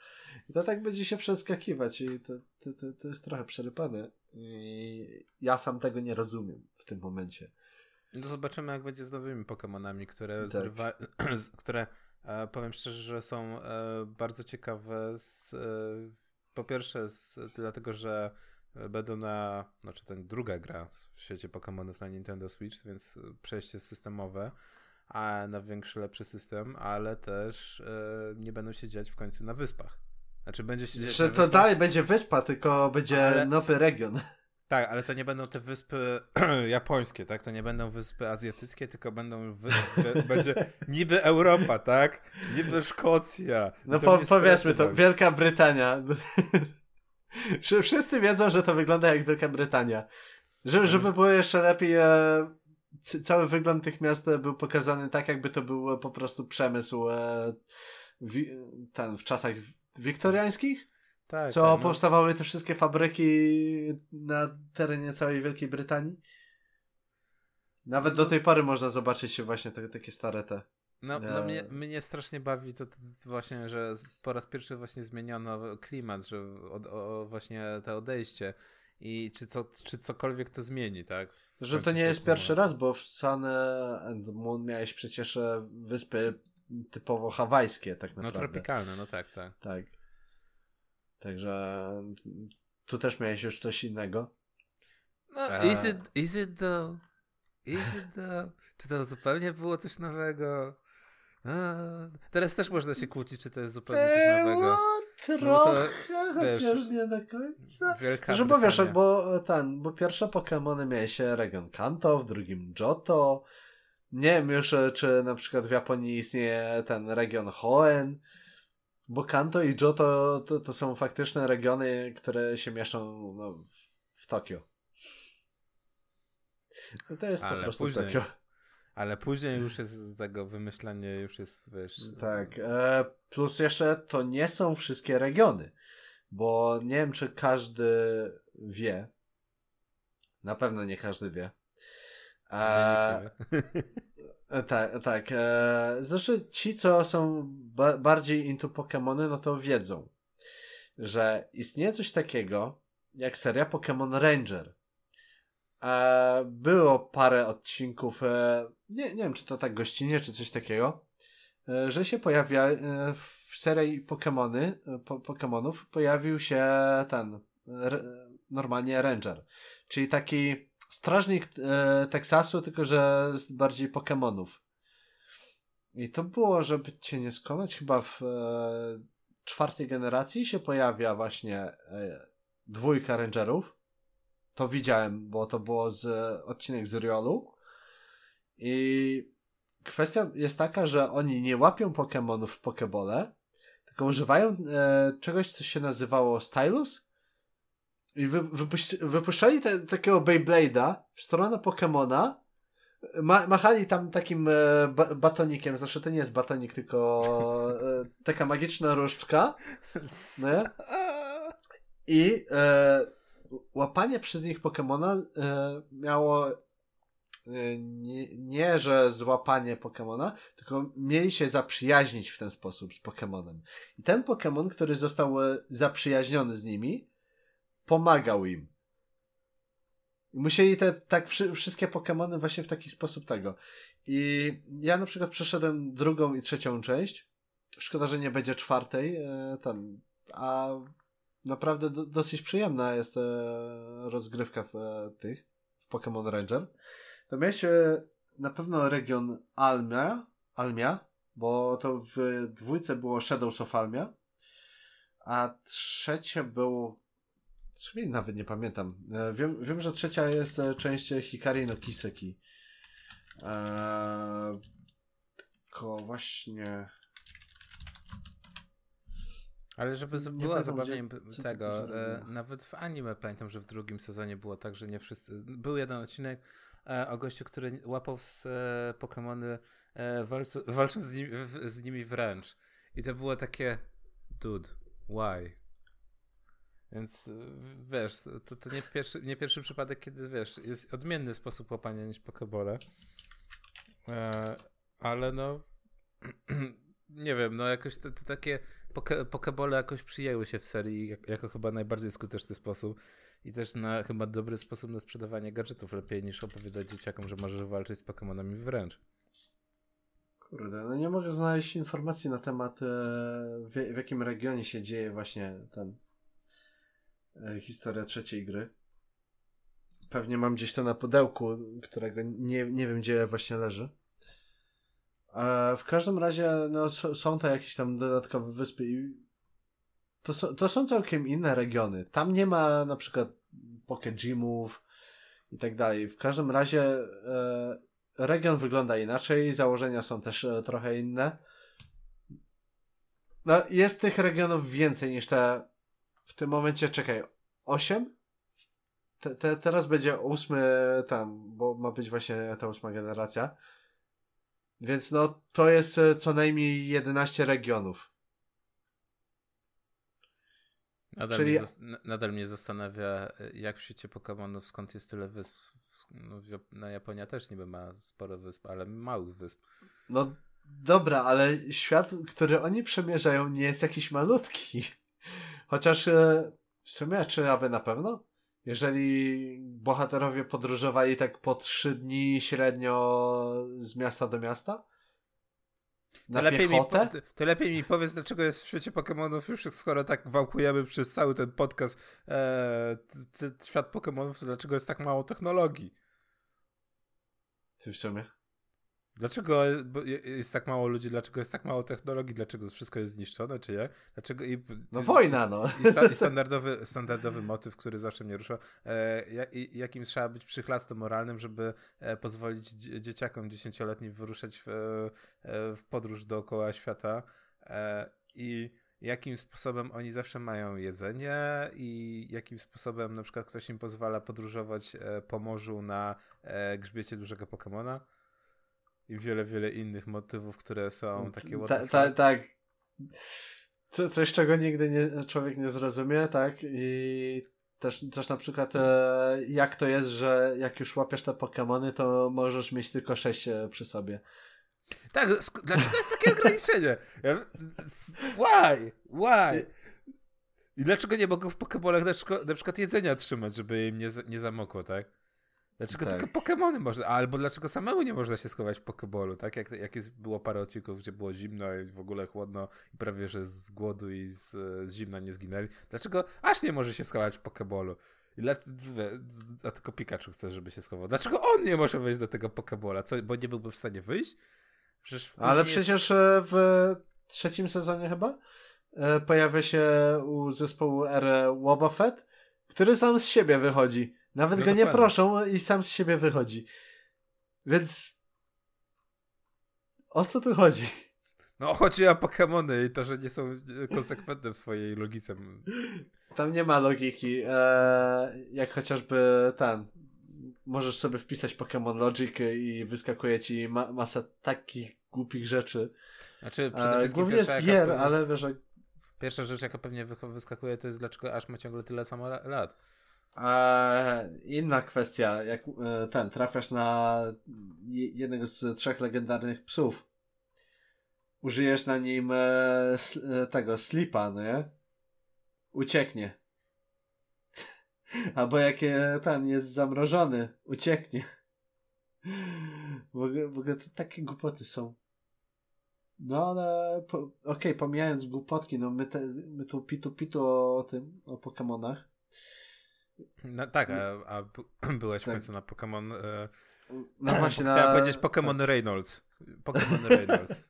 Speaker 2: I to tak będzie się przeskakiwać i to, to, to, to jest trochę przerypane. I ja sam tego nie rozumiem w tym momencie.
Speaker 1: No zobaczymy, jak będzie z nowymi Pokémonami, które, tak. zrywa... które powiem szczerze, że są e, bardzo ciekawe. Z, e, po pierwsze, z, dlatego, że będą na, znaczy ten druga gra w świecie Pokémonów na Nintendo Switch, więc przejście systemowe, a na większy, lepszy system, ale też nie będą się dziać w końcu na wyspach. Znaczy będzie się dziać
Speaker 2: Że to dalej będzie wyspa, tylko będzie ale... nowy region.
Speaker 1: Tak, ale to nie będą te wyspy japońskie, tak? To nie będą wyspy azjatyckie, tylko będą wyspy, będzie niby Europa, tak? Niby Szkocja.
Speaker 2: No po, powiedzmy to, Wielka Brytania. Wszyscy wiedzą, że to wygląda jak Wielka Brytania. Żeby, żeby było jeszcze lepiej, e, cały wygląd tych miast był pokazany tak, jakby to był po prostu przemysł e, w, ten, w czasach wiktoriańskich. Tak, co tak, no. powstawały te wszystkie fabryki na terenie całej Wielkiej Brytanii. Nawet no. do tej pory można zobaczyć się właśnie te, takie stare te.
Speaker 1: No, no mnie, mnie strasznie bawi to, to, to, właśnie, że po raz pierwszy właśnie zmieniono klimat, że o, o, właśnie to odejście i czy, co, czy cokolwiek to zmieni, tak?
Speaker 2: Że to nie jest pierwszy raz, bo w Sun and Moon miałeś przecież e, wyspy typowo hawajskie tak no, naprawdę.
Speaker 1: No tropikalne, no tak, tak.
Speaker 2: Tak. Także tu też miałeś już coś innego.
Speaker 1: No, is, it, is it though? Is it though? Czy to zupełnie było coś nowego? A, teraz też można się kłócić, czy to jest zupełnie coś nowego.
Speaker 2: Trochę, no to, chociaż wiesz, nie do końca. Że bo wiesz, bo ten, bo pierwsze Pokémony miały się region Kanto, w drugim Johto. Nie wiem już, czy na przykład w Japonii istnieje ten region Hoenn. Bo Kanto i Johto to, to są faktyczne regiony, które się mieszczą no, w, w Tokio. No to jest Ale po prostu później. Tokio.
Speaker 1: Ale później już jest z tego wymyślanie, już jest, wiesz...
Speaker 2: Tak, e, plus jeszcze to nie są wszystkie regiony, bo nie wiem, czy każdy wie, na pewno nie każdy wie. E, tak, tak. E, znaczy ci, co są ba bardziej into Pokémony, no to wiedzą, że istnieje coś takiego jak seria Pokémon Ranger. E, było parę odcinków, e, nie, nie wiem czy to tak gościnnie, czy coś takiego, że się pojawia w serii Pokémony, po, Pokémonów pojawił się ten normalnie Ranger, czyli taki strażnik e, Teksasu, tylko że z bardziej Pokémonów. I to było, żeby cię nie skonać, chyba w czwartej generacji się pojawia właśnie dwójka Rangerów to widziałem, bo to było z odcinek z Riolu. I kwestia jest taka, że oni nie łapią Pokémonów w Pokebole, tylko używają e, czegoś, co się nazywało Stylus. I wy, wypuszczali te, takiego Beyblade'a w stronę Pokémona. Ma, machali tam takim e, ba batonikiem, znaczy to nie jest batonik, tylko e, taka magiczna różdżka. Nie? I e, łapanie przez nich Pokemona e, miało e, nie, nie, że złapanie Pokemona, tylko mieli się zaprzyjaźnić w ten sposób z Pokemonem. I ten Pokemon, który został e, zaprzyjaźniony z nimi, pomagał im. Musieli te tak wszystkie Pokemony właśnie w taki sposób tego. I ja na przykład przeszedłem drugą i trzecią część. Szkoda, że nie będzie czwartej. E, ten, a naprawdę do, dosyć przyjemna jest e, rozgrywka w e, tych, w Pokémon Ranger. To miałeś na pewno region Almia, Almia, bo to w dwójce było Shadows of Almia, a trzecie było sobie nawet nie pamiętam. E, wiem, wiem, że trzecia jest e, część Hikari no Kiseki. Eee, tylko właśnie
Speaker 1: ale żeby nie była zabawnie tego, e, nawet w anime pamiętam, że w drugim sezonie było tak, że nie wszyscy. Był jeden odcinek e, o gościu, który łapał z e, Pokémony e, walcząc, z, nimi, w, z nimi wręcz. I to było takie dude, why? Więc e, wiesz, to, to nie, pierwszy, nie pierwszy przypadek, kiedy wiesz, jest odmienny sposób łapania niż Pokebole. E, ale no nie wiem, no jakoś te, te takie poke, pokebole jakoś przyjęły się w serii jak, jako chyba najbardziej skuteczny sposób i też na chyba dobry sposób na sprzedawanie gadżetów lepiej niż opowiadać dzieciakom, że możesz walczyć z Pokemonami wręcz.
Speaker 2: Kurde, no nie mogę znaleźć informacji na temat e, w, w, jakim regionie się dzieje właśnie ten historia trzeciej gry. Pewnie mam gdzieś to na pudełku, którego nie, nie wiem gdzie właśnie leży. E, w każdym razie no, są to jakieś tam dodatkowe wyspy i to, są, to są całkiem inne regiony. Tam nie ma na przykład Pokegymów i tak dalej. W każdym razie e, region wygląda inaczej, założenia są też e, trochę inne. No, jest tych regionów więcej niż te w tym momencie, czekaj, osiem? Te, te, teraz będzie ósmy tam, bo ma być właśnie ta ósma generacja. Więc no, to jest e, co najmniej 11 regionów.
Speaker 1: Nadal, Czyli... mnie, nadal mnie zastanawia, e, jak w świecie Pokémonów, skąd jest tyle wysp. No, no, Japonia też niby ma sporo wysp, ale małych wysp.
Speaker 2: No dobra, ale świat, który oni przemierzają, nie jest jakiś malutki. Chociaż e, w sumie, czy aby na pewno? jeżeli bohaterowie podróżowali tak po trzy dni średnio z miasta do miasta? Na
Speaker 1: to lepiej, mi,
Speaker 2: piechotę?
Speaker 1: to, lepiej mi powiedz, dlaczego jest w świecie Pokemonów już, skoro tak wałkujemy przez cały ten podcast e, t, t, świat Pokemonów, to dlaczego jest tak mało technologii?
Speaker 2: Ty w sumie.
Speaker 1: Dlaczego jest tak mało ludzi, dlaczego jest tak mało technologii, dlaczego wszystko jest zniszczone, czy nie? Dlaczego i,
Speaker 2: no wojna, no.
Speaker 1: I, sta, i standardowy, standardowy motyw, który zawsze mnie rusza, e, jakim trzeba być przychlastem moralnym, żeby e, pozwolić dzieciakom dziesięcioletnim wyruszać w, e, w podróż dookoła świata e, i jakim sposobem oni zawsze mają jedzenie i jakim sposobem na przykład ktoś im pozwala podróżować e, po morzu na grzbiecie dużego Pokemona i wiele, wiele innych motywów, które są takie
Speaker 2: Tak, ta, tak. Co, coś, czego nigdy nie, człowiek nie zrozumie, tak? I też, też na przykład e, jak to jest, że jak już łapiesz te Pokémony, to możesz mieć tylko sześć e, przy sobie.
Speaker 1: Tak, dlaczego jest takie ograniczenie? Why? Why? I dlaczego nie mogą w Pokémonach na, na przykład jedzenia trzymać, żeby im nie, nie zamokło, tak? Dlaczego tak. tylko Pokémony można, albo dlaczego samemu nie można się schować w Pokebolu, tak? Jak, jak jest, było parę odcinków, gdzie było zimno i w ogóle chłodno i prawie, że z głodu i z, z zimna nie zginęli. Dlaczego aż nie może się schować w Pokebolu? Dla, a tylko Pikachu chce, żeby się schował. Dlaczego on nie może wejść do tego Pokebola? Co, bo nie byłby w stanie wyjść?
Speaker 2: Przecież Ale przecież e, w trzecim sezonie chyba e, pojawia się u zespołu R Wobbuffet, który sam z siebie wychodzi. Nawet no go nie proszą i sam z siebie wychodzi. Więc o co tu chodzi?
Speaker 1: No chodzi o Pokémony i to, że nie są konsekwentne w swojej logice.
Speaker 2: Tam nie ma logiki. Eee, jak chociażby ten. Możesz sobie wpisać Pokémon Logic i wyskakuje ci ma masa takich głupich rzeczy.
Speaker 1: Znaczy, przede eee,
Speaker 2: wszystkim Głównie z gier, ale wiesz, że...
Speaker 1: Pierwsza rzecz, jaka pewnie wyskakuje, to jest dlaczego aż ma ciągle tyle samo lat.
Speaker 2: Inna kwestia, jak e, ten, trafiasz na jednego z trzech legendarnych psów, użyjesz na nim e, e, tego slipa, no nie? Ucieknie. Albo jak ten jest zamrożony, ucieknie. W ogóle, w ogóle to takie głupoty są. No ale po, okej, okay, pomijając głupotki, no my, te, my tu pitu pitu o tym, o Pokemonach.
Speaker 1: No, tak, a, a byłeś tak. w końcu na Pokémon. E...
Speaker 2: No właśnie
Speaker 1: Chciałem
Speaker 2: na...
Speaker 1: powiedzieć Pokémon tak. Reynolds. Pokémon Reynolds.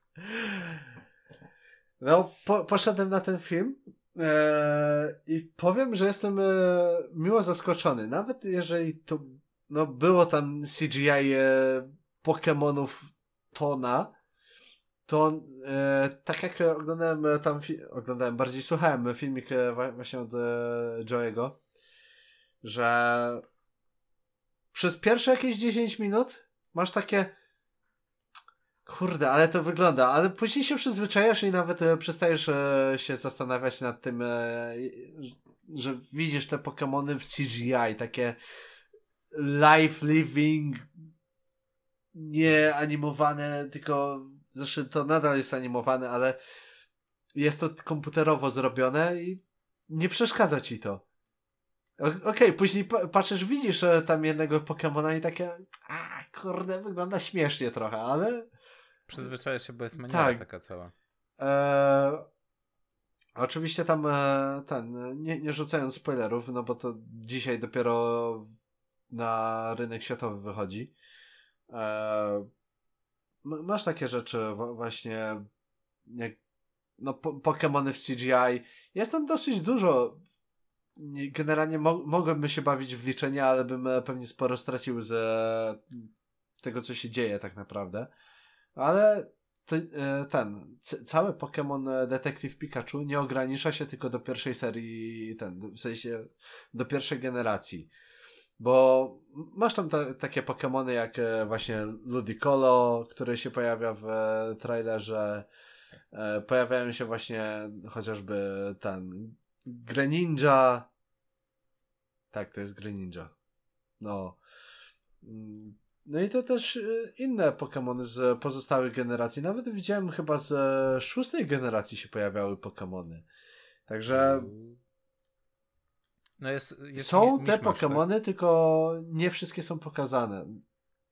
Speaker 2: No, po, poszedłem na ten film e, i powiem, że jestem e, miło zaskoczony. Nawet jeżeli to no, było tam CGI e, Pokémonów tona, to e, tak jak oglądałem tam, oglądałem, bardziej słuchałem filmik e, właśnie od e, Joe'ego, że przez pierwsze jakieś 10 minut masz takie kurde, ale to wygląda, ale później się przyzwyczajasz i nawet e, przestajesz e, się zastanawiać nad tym, e, że widzisz te Pokémony w CGI, takie life living nie animowane, tylko zresztą to nadal jest animowane, ale jest to komputerowo zrobione i nie przeszkadza ci to. Okej, okay, później patrzysz, widzisz tam jednego Pokemona i takie, a kurde, wygląda śmiesznie trochę, ale...
Speaker 1: Przyzwyczajasz się, bo jest maniera tak. taka cała.
Speaker 2: Eee, oczywiście tam e, ten, nie, nie rzucając spoilerów, no bo to dzisiaj dopiero na rynek światowy wychodzi. Eee, masz takie rzeczy właśnie jak no, po Pokemony w CGI. Jest tam dosyć dużo generalnie mo mogłem się bawić w liczenie, ale bym e, pewnie sporo stracił ze tego, co się dzieje tak naprawdę. Ale to, e, ten, cały Pokémon e, Detective Pikachu nie ogranicza się tylko do pierwszej serii, ten, w sensie do pierwszej generacji. Bo masz tam ta, takie Pokémony jak właśnie Ludicolo, który się pojawia w trailerze. Pojawiają się właśnie chociażby ten Greninja, tak, to jest Greninja. No. Mm, no i to też y, inne Pokémony z pozostałych generacji. Nawet widziałem chyba z szóstej generacji się pojawiały Pokémony. Także. No jest, jest są te Pokémony, tak? tylko nie wszystkie są pokazane.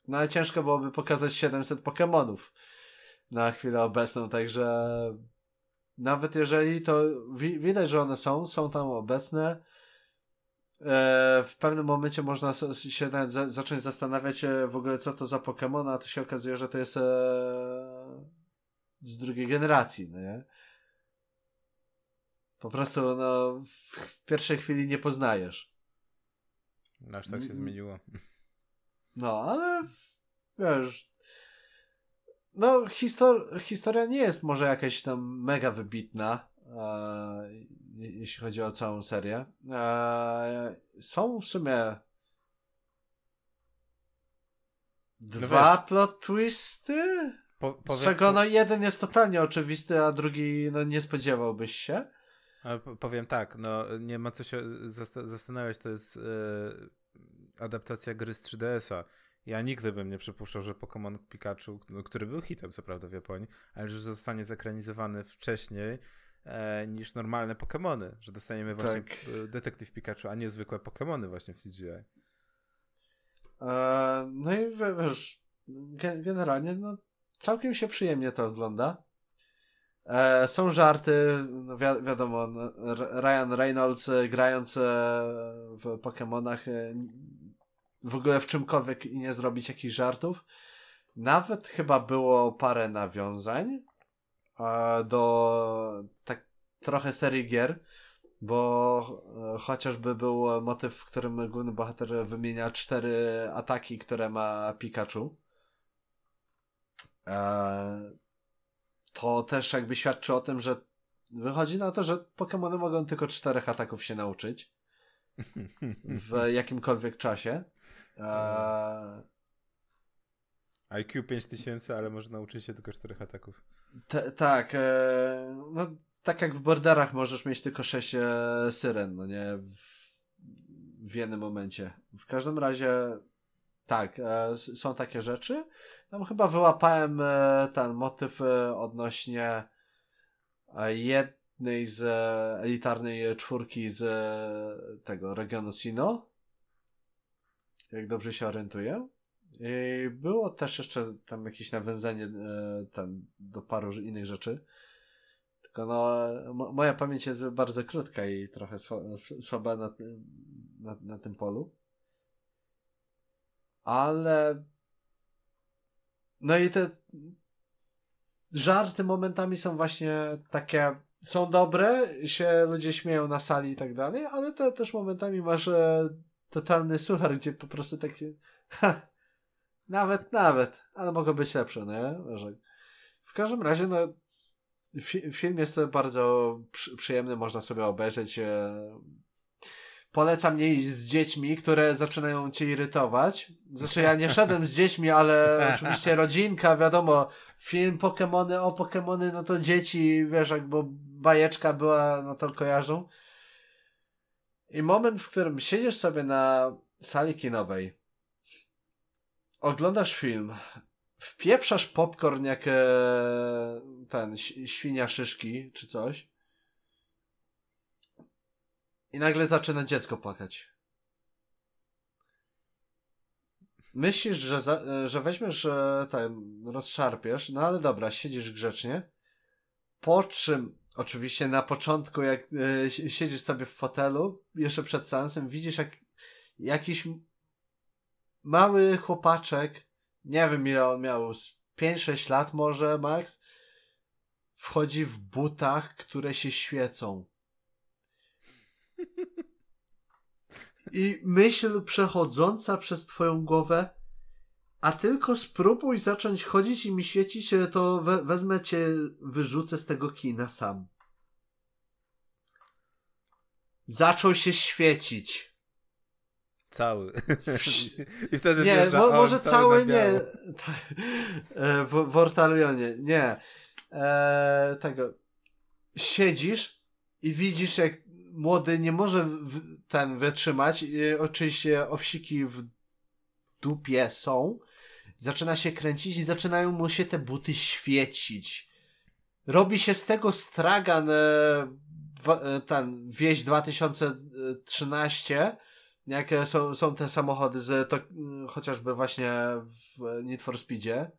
Speaker 2: No ale ciężko byłoby pokazać 700 Pokémonów. na chwilę obecną, także nawet jeżeli to wi widać, że one są, są tam obecne, w pewnym momencie można się nawet za zacząć zastanawiać w ogóle co to za Pokémon, a to się okazuje, że to jest e, z drugiej generacji, no nie? Po prostu no, w pierwszej chwili nie poznajesz.
Speaker 1: Aż tak się zmieniło.
Speaker 2: No, ale wiesz, no histor historia nie jest może jakaś tam mega wybitna, e, jeśli chodzi o całą serię. E, są w sumie no dwa no plot twisty, po, powiem, z czego no jeden jest totalnie oczywisty, a drugi no nie spodziewałbyś się.
Speaker 1: Ale powiem tak, no nie ma co się zastanawiać, to jest e, adaptacja gry z 3DS-a. Ja nigdy bym nie przypuszczał, że Pokémon Pikachu, no, który był hitem co prawda w Japonii, ale że zostanie zakranizowany wcześniej niż normalne Pokémony, że dostaniemy właśnie tak. Detektyw Pikachu, a nie zwykłe Pokémony właśnie w CGI. E,
Speaker 2: no i wiesz, generalnie no, całkiem się przyjemnie to ogląda. E, są żarty, no wi wiadomo, no, Ryan Reynolds e, grając e, w Pokémonach w ogóle w czymkolwiek i nie zrobić jakichś żartów. Nawet chyba było parę nawiązań do tak trochę serii gier, bo chociażby był motyw, w którym główny bohater wymienia cztery ataki, które ma Pikachu to też jakby świadczy o tym, że wychodzi na to, że Pokémony mogą tylko czterech ataków się nauczyć w jakimkolwiek czasie.
Speaker 1: IQ 5000, ale może nauczyć się tylko czterech ataków.
Speaker 2: T tak, e... no tak jak w borderach możesz mieć tylko sześć e... syren, no nie? W... w jednym momencie. W każdym razie tak, e, są takie rzeczy. Tam chyba wyłapałem e, ten motyw e, odnośnie jednej z elitarnej czwórki z tego regionu Sino. Jak dobrze się orientuję. I było też jeszcze tam jakieś nawiązanie ten, do paru innych rzeczy. Tylko no, moja pamięć jest bardzo krótka i trochę słaba na, na, na tym polu ale no i te żarty momentami są właśnie takie są dobre, się ludzie śmieją na sali i tak dalej, ale to też momentami masz e, totalny suchar, gdzie po prostu takie ha, nawet, nawet, ale mogą być lepsze, nie? Że w każdym razie, no fi film jest bardzo przy przyjemny, można sobie obejrzeć e, polecam nie iść z dziećmi, które zaczynają cię irytować. Znaczy ja nie szedłem z dziećmi, ale oczywiście rodzinka, wiadomo, film Pokémony o Pokémony, no to dzieci, wiesz, jak bo bajeczka była, no to kojarzą. I moment, w którym siedzisz sobie na sali kinowej, oglądasz film, wpieprzasz popcorn jak e, ten, świnia szyszki, czy coś, i nagle zaczyna dziecko płakać. Myślisz, że, za, że weźmiesz e, ten, rozszarpiesz, no ale dobra, siedzisz grzecznie. Po czym, oczywiście na początku, jak e, siedzisz sobie w fotelu, jeszcze przed seansem, widzisz jak jakiś mały chłopaczek, nie wiem ile on miał, 5-6 lat może, max, wchodzi w butach, które się świecą. I myśl przechodząca przez twoją głowę, a tylko spróbuj zacząć chodzić i mi świecić, to we wezmę cię, wyrzucę z tego kina sam. Zaczął się świecić.
Speaker 1: Cały. I wtedy
Speaker 2: Nie, mo może cały, cały nie. E, w, w Ortalionie, nie. E, tego. Siedzisz i widzisz, jak młody nie może ten wytrzymać. oczywiście owsiki w dupie są. Zaczyna się kręcić i zaczynają mu się te buty świecić. Robi się z tego stragan e, e, ten wieś 2013 jak są, są te samochody z to, chociażby właśnie w Need for Speedzie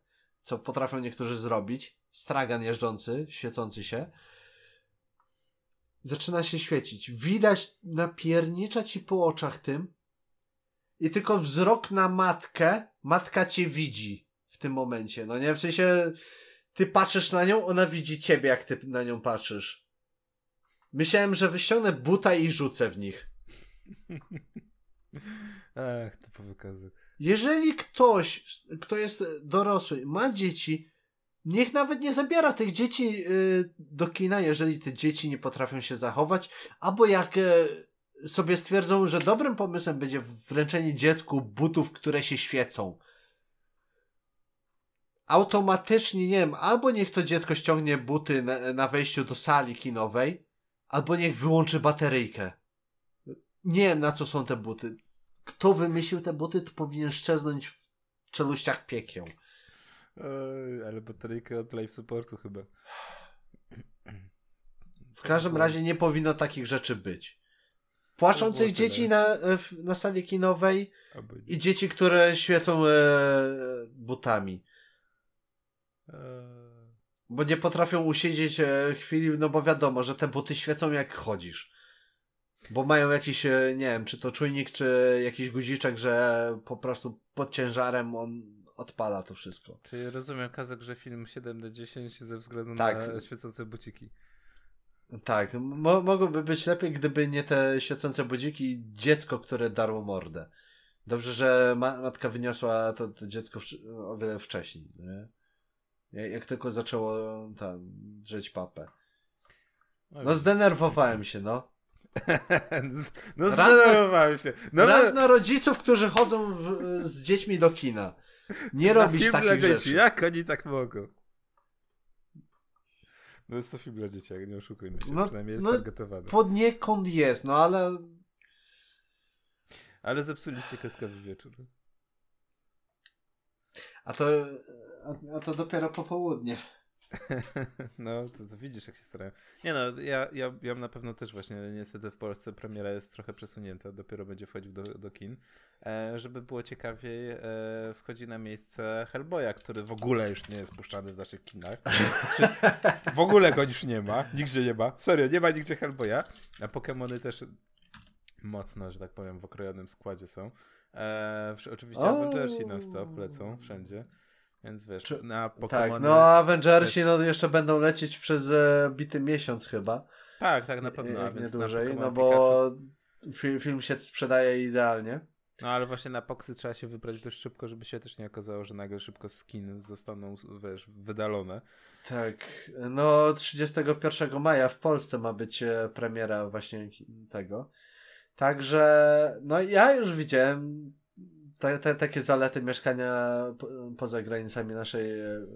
Speaker 2: co potrafią niektórzy zrobić, stragan jeżdżący, świecący się, zaczyna się świecić. Widać napiernicza ci po oczach tym i tylko wzrok na matkę, matka cię widzi w tym momencie. No nie, w sensie ty patrzysz na nią, ona widzi ciebie, jak ty na nią patrzysz. Myślałem, że wyściągnę buta i rzucę w nich.
Speaker 1: Ach, to po wykazach.
Speaker 2: Jeżeli ktoś, kto jest dorosły, ma dzieci, niech nawet nie zabiera tych dzieci y, do kina, jeżeli te dzieci nie potrafią się zachować, albo jak y, sobie stwierdzą, że dobrym pomysłem będzie wręczenie dziecku butów, które się świecą. Automatycznie, nie wiem, albo niech to dziecko ściągnie buty na, na wejściu do sali kinowej, albo niech wyłączy bateryjkę. Nie wiem, na co są te buty. Kto wymyślił te buty, to powinien szczeznąć w czeluściach piekieł.
Speaker 1: Oj, ale bateryjkę od live supportu chyba.
Speaker 2: W każdym razie nie powinno takich rzeczy być. Płaczących dzieci na, na sali kinowej i dzieci, które świecą e, butami. E. Bo nie potrafią usiedzieć e, chwili, no bo wiadomo, że te buty świecą jak chodzisz. Bo mają jakiś, e, nie wiem, czy to czujnik, czy jakiś guziczek, że po prostu pod ciężarem on odpala to wszystko.
Speaker 1: Czyli rozumiem, Kazek, że film 7 do 10 ze względu tak. na świecące buciki.
Speaker 2: Tak, mo mogłoby być lepiej, gdyby nie te świecące budziki i dziecko, które darło mordę. Dobrze, że ma matka wyniosła to, to dziecko o wiele wcześniej. Nie? Jak tylko zaczęło tam drzeć papę. No zdenerwowałem się, no.
Speaker 1: no zdenerwowałem się.
Speaker 2: No, Rad na rodziców, którzy chodzą w, z dziećmi do kina. Nie film takich dla dzieci. rzeczy.
Speaker 1: Jak oni tak mogą? No jest to film dla dzieci, nie oszukujmy się. No, Przynajmniej jest no, targetowany.
Speaker 2: Poniekąd jest, no ale...
Speaker 1: Ale zepsuliście kaskawy wieczór.
Speaker 2: A to, a, a to dopiero popołudnie.
Speaker 1: No, to, to, widzisz, jak się starają. Nie no, ja, ja, ja na pewno też właśnie, niestety w Polsce premiera jest trochę przesunięta, dopiero będzie wchodził do, do kin. E, żeby było ciekawiej, e, wchodzi na miejsce Hellboya, który w ogóle już nie jest puszczany w naszych kinach. w ogóle go już nie ma, nigdzie nie ma. Serio, nie ma nigdzie Hellboya. A Pokémony też mocno, że tak powiem, w okrojonym składzie są. E, oczywiście Avengersi non-stop lecą wszędzie. Więc wiesz, Czy... na Pokémony...
Speaker 2: Tak, no Avengersi no, jeszcze będą lecieć przez e, bity miesiąc chyba.
Speaker 1: Tak, tak, na pewno.
Speaker 2: Nie, nie dłużej, no bo film, film się sprzedaje idealnie.
Speaker 1: No ale właśnie na Poxy trzeba się wybrać dość szybko, żeby się też nie okazało, że nagle szybko skiny zostaną, wiesz, wydalone.
Speaker 2: Tak, no 31 maja w Polsce ma być e, premiera właśnie tego. Także, no ja już widziałem te, te, takie zalety mieszkania po, poza granicami naszej e,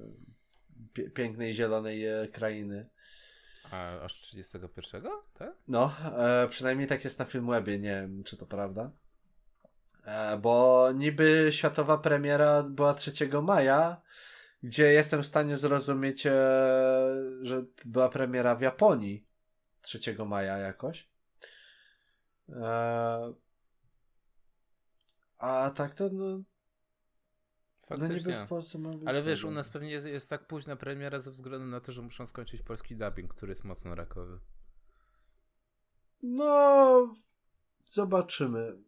Speaker 2: pięknej, zielonej e, krainy.
Speaker 1: A aż 31? Tak?
Speaker 2: No, e, przynajmniej tak jest na Filmwebie, nie wiem czy to prawda. E, bo niby światowa premiera była 3 maja, gdzie jestem w stanie zrozumieć, e, że była premiera w Japonii 3 maja jakoś. E, a tak to no.
Speaker 1: Faktycznie. No niby w Polsce Ale wiesz, u nas pewnie jest, jest, tak późna premiera ze względu na to, że muszą skończyć polski dubbing, który jest mocno rakowy.
Speaker 2: No, zobaczymy.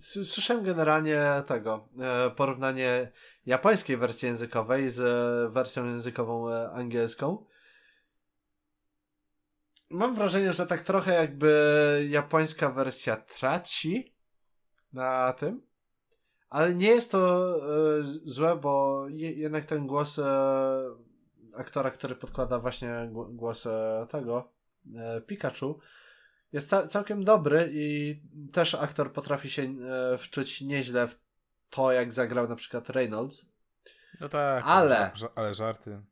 Speaker 2: Słyszałem generalnie tego, e, porównanie japońskiej wersji językowej z wersją językową e, angielską. Mam wrażenie, że tak trochę jakby japońska wersja traci na tym, ale nie jest to e, złe, bo je, jednak ten głos e, aktora, który podkłada właśnie głos e, tego e, Pikachu, jest ca całkiem dobry i też aktor potrafi się e, wczuć nieźle w to, jak zagrał na przykład Reynolds.
Speaker 1: No tak,
Speaker 2: ale,
Speaker 1: ale żarty.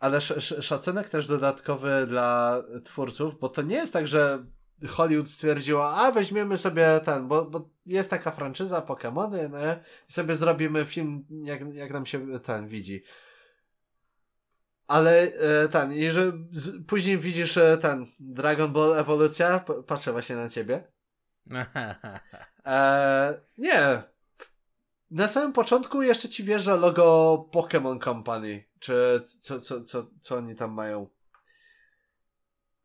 Speaker 2: Ale sz szacunek też dodatkowy dla twórców, bo to nie jest tak, że Hollywood stwierdziła, a weźmiemy sobie ten, bo, bo jest taka franczyza Pokémony, no, i sobie zrobimy film, jak, jak nam się ten widzi. Ale e, ten, i że z, później widzisz e, ten Dragon Ball Ewolucja, patrzę właśnie na ciebie. E, nie. na samym początku jeszcze ci wjeżdża logo Pokémon Company, czy co, co, co, co oni tam mają.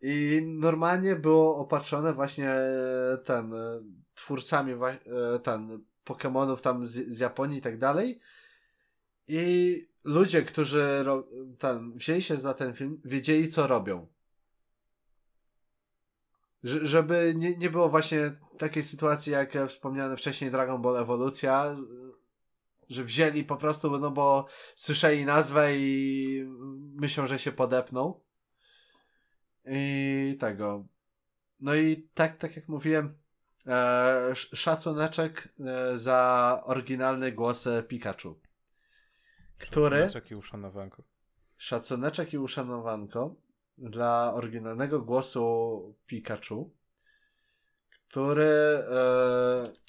Speaker 2: I normalnie było opatrzone właśnie ten, twórcami ten, Pokémonów tam z, z Japonii i tak dalej. I ludzie, którzy ten, wzięli się za ten film, wiedzieli co robią. Ż żeby nie, nie było właśnie takiej sytuacji, jak wspomniane wcześniej Dragon Ball Ewolucja, że wzięli po prostu, no bo słyszeli nazwę i myślą, że się podepną. I tego. No i tak, tak jak mówiłem, e, szacuneczek e, za oryginalny głos Pikachu. Który.
Speaker 1: Szacuneczek i uszanowanko.
Speaker 2: Szacuneczek i uszanowanko dla oryginalnego głosu Pikachu, który. E,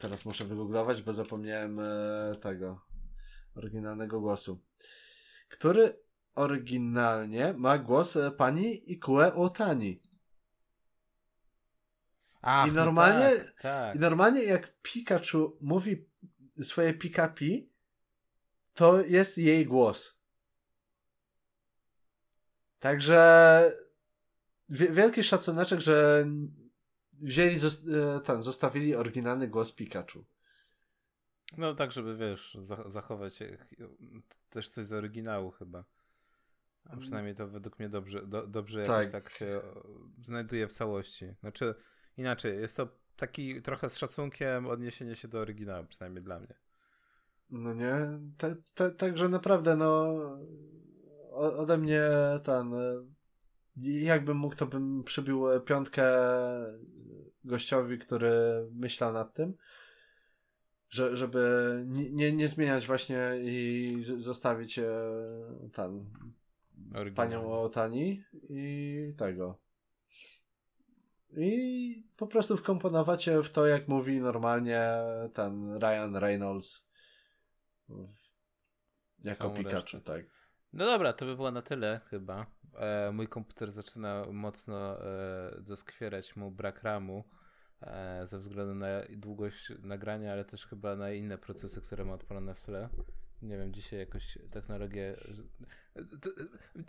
Speaker 2: teraz muszę wygooglować, bo zapomniałem e, tego oryginalnego głosu. Który oryginalnie ma głos e, pani Ikue Otani.
Speaker 1: Ach,
Speaker 2: I normalnie,
Speaker 1: no tak, tak.
Speaker 2: I normalnie jak Pikachu mówi swoje pikapi, to jest jej głos. Także wielki szacuneczek, że wzięli, e, ten, zostawili oryginalny głos Pikachu.
Speaker 1: No tak, żeby wiesz, zachować też coś z oryginału chyba. A przynajmniej to według mnie dobrze, do, dobrze jakoś tak. tak się znajduje w całości. Znaczy, inaczej, jest to taki trochę z szacunkiem odniesienie się do oryginału, przynajmniej dla mnie.
Speaker 2: No nie, także naprawdę no ode mnie ten jakbym mógł, to bym przybił piątkę gościowi, który myślał nad tym, że, żeby nie, nie, nie zmieniać właśnie i zostawić e, tam panią Otani i tego. I po prostu wkomponować w to, jak mówi normalnie ten Ryan Reynolds jako Całą Pikachu, resztę. tak.
Speaker 1: No dobra, to by było na tyle chyba. E, mój komputer zaczyna mocno e, doskwierać mu brak ramu e, ze względu na długość nagrania, ale też chyba na inne procesy, które ma odpalone w tle. Nie wiem, dzisiaj jakoś technologię.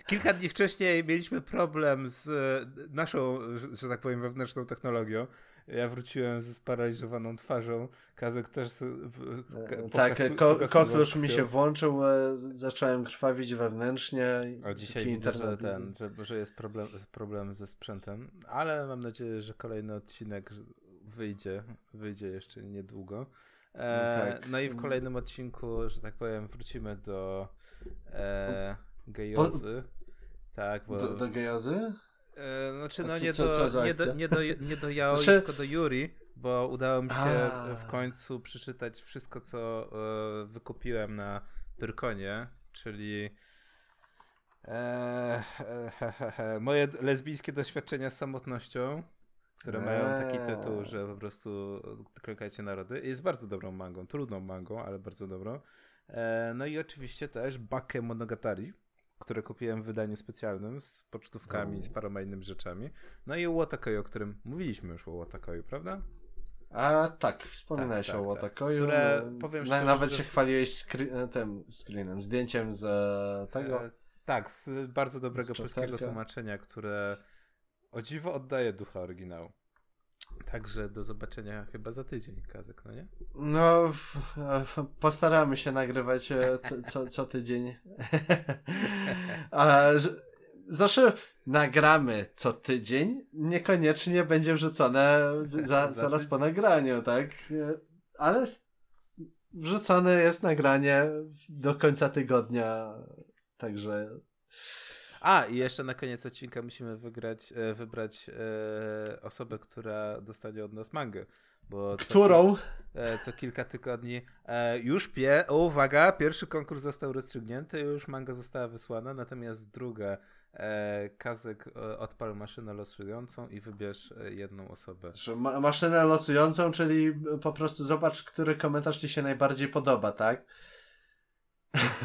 Speaker 1: Kilka dni wcześniej mieliśmy problem z naszą, że tak powiem, wewnętrzną technologią. Ja wróciłem z sparaliżowaną twarzą. Kazek też.
Speaker 2: E, tak, koklusz mi się włączył, e, zacząłem krwawić wewnętrznie.
Speaker 1: A dzisiaj widzę, że, ten, że, że jest problem, problem ze sprzętem, ale mam nadzieję, że kolejny odcinek wyjdzie, wyjdzie jeszcze niedługo. E, no, tak. no, i w kolejnym odcinku, że tak powiem, wrócimy do e, gejozy. Tak,
Speaker 2: bo... Do, do gejozy?
Speaker 1: E, znaczy, no co, nie, co, do, nie, do, nie, do, nie do Yaoi, znaczy... tylko do Yuri, bo udało mi się A. w końcu przeczytać wszystko, co e, wykupiłem na Pyrkonie, czyli e, he, he, he, moje lesbijskie doświadczenia z samotnością, które eee. mają taki tytuł, że po prostu klękajcie narody. Jest bardzo dobrą mangą, trudną mangą, ale bardzo dobrą. E, no i oczywiście też Bakke Monogatari, które kupiłem w wydaniu specjalnym z pocztówkami, z paroma innymi rzeczami. No i Łatakoju, o którym mówiliśmy już o Łatakoju, prawda?
Speaker 2: A tak, wspominałeś tak, tak, o Łatakoju. Tak. Które, powiem szczerze, Nawet że... się chwaliłeś screen, tym screenem, zdjęciem z e, tego. E,
Speaker 1: tak, z bardzo dobrego z polskiego tłumaczenia, które o dziwo oddaje ducha oryginału. Także do zobaczenia chyba za tydzień, Kazek, no nie?
Speaker 2: No, postaramy się nagrywać e, co, co, co tydzień. A, Zawsze nagramy co tydzień, niekoniecznie będzie wrzucone za, zaraz po nagraniu, tak? Ale wrzucone jest nagranie do końca tygodnia, także
Speaker 1: a, i jeszcze na koniec odcinka musimy wygrać, e, wybrać e, osobę, która dostanie od nas mangę. Bo
Speaker 2: Którą?
Speaker 1: Co, e, co kilka tygodni e, już pie. O, uwaga, pierwszy konkurs został rozstrzygnięty, już manga została wysłana, natomiast druga e, Kazek e, odpal maszynę losującą i wybierz jedną osobę.
Speaker 2: Ma maszynę losującą, czyli po prostu zobacz, który komentarz ci się najbardziej podoba, tak?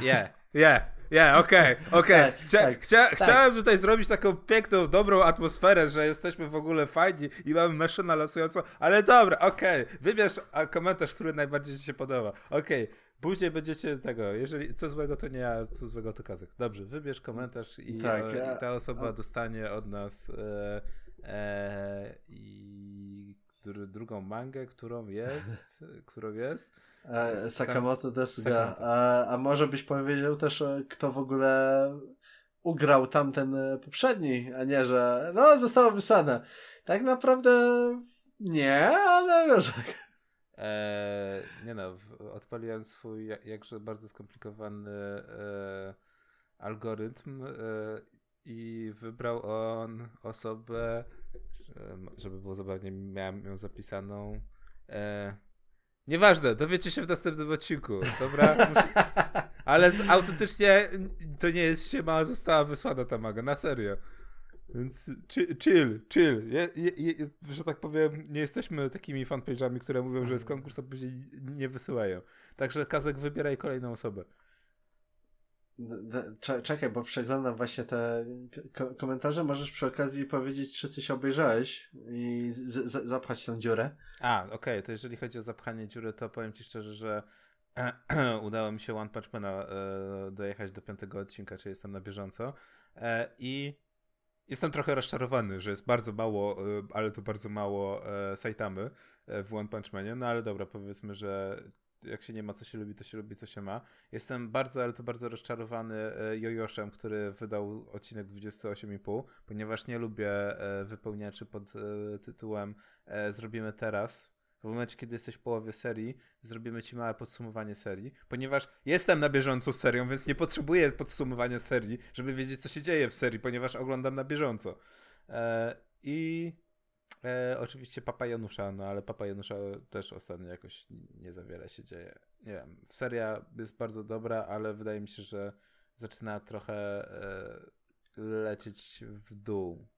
Speaker 1: Nie, nie, nie, okej, okej.
Speaker 2: Tak,
Speaker 1: Chcia,
Speaker 2: tak,
Speaker 1: chcia,
Speaker 2: tak.
Speaker 1: Chciałem tutaj zrobić taką piękną, dobrą atmosferę, że jesteśmy w ogóle fajni i mamy maszynę lasującą, ale dobra, okej. Wybierz a, komentarz, który najbardziej ci się podoba. Okej. Później będziecie tego, jeżeli co złego to nie ja, co złego to Kazek. Dobrze, wybierz komentarz i,
Speaker 2: Tak,
Speaker 1: e,
Speaker 2: ja-
Speaker 1: i ta osoba
Speaker 2: a-
Speaker 1: dostanie od nas e, e, i dru, drugą mangę, którą jest, którą jest.
Speaker 2: E, Sakamoto Desuga.
Speaker 1: Sakamoto.
Speaker 2: A, a może byś powiedział też, e, kto w ogóle ugrał tamten e, poprzedni, a nie, że no, zostało wysłane. Tak naprawdę nie, ale wiesz.
Speaker 1: E, nie no, odpaliłem swój jak- jakże bardzo skomplikowany e, algorytm e, i wybrał on osobę, że- żeby było zabawnie, miałem ją zapisaną. E, nieważne, dowiecie się w następnym odcinku, dobra? Muszę- Ale z, autentycznie to nie jest siema, została wysłana ta maga, na serio. Więc chi- chill, chill. Je, je, je, że tak powiem, nie jesteśmy takimi fanpage'ami, które mówią, że jest konkurs, a później nie wysyłają. Także Kazek, wybieraj kolejną osobę.
Speaker 2: Czekaj, bo przeglądam właśnie te ko- komentarze. Możesz przy okazji powiedzieć, czy coś obejrzałeś i zapchać tę dziurę.
Speaker 1: A, okej, to jeżeli chodzi o zapchanie dziury, to powiem ci szczerze, że udało mi się One Punch Mana e, dojechać do piątego odcinka, czyli jestem na bieżąco. E, I jestem trochę rozczarowany, że jest bardzo mało, e, ale to bardzo mało e, Saitamy e, w One Punch Manie, no ale dobra, powiedzmy, że jak się nie ma co się lubi, to się lubi co się ma. Jestem bardzo, ale to bardzo rozczarowany e, Jojoszem, który wydał odcinek 28,5, ponieważ nie lubię e, wypełniaczy pod e, tytułem Zrobimy teraz. W momencie, kiedy jesteś w połowie serii, zrobimy ci małe podsumowanie serii, ponieważ jestem na bieżąco z serią, więc nie potrzebuję podsumowania serii, żeby wiedzieć, co się dzieje w serii, ponieważ oglądam na bieżąco. I e, oczywiście Papa Janusza, no ale Papa Janusza też ostatnio jakoś nie za wiele się dzieje. Nie wiem, seria jest bardzo dobra, ale wydaje mi się, że zaczyna trochę e, lecieć w dół.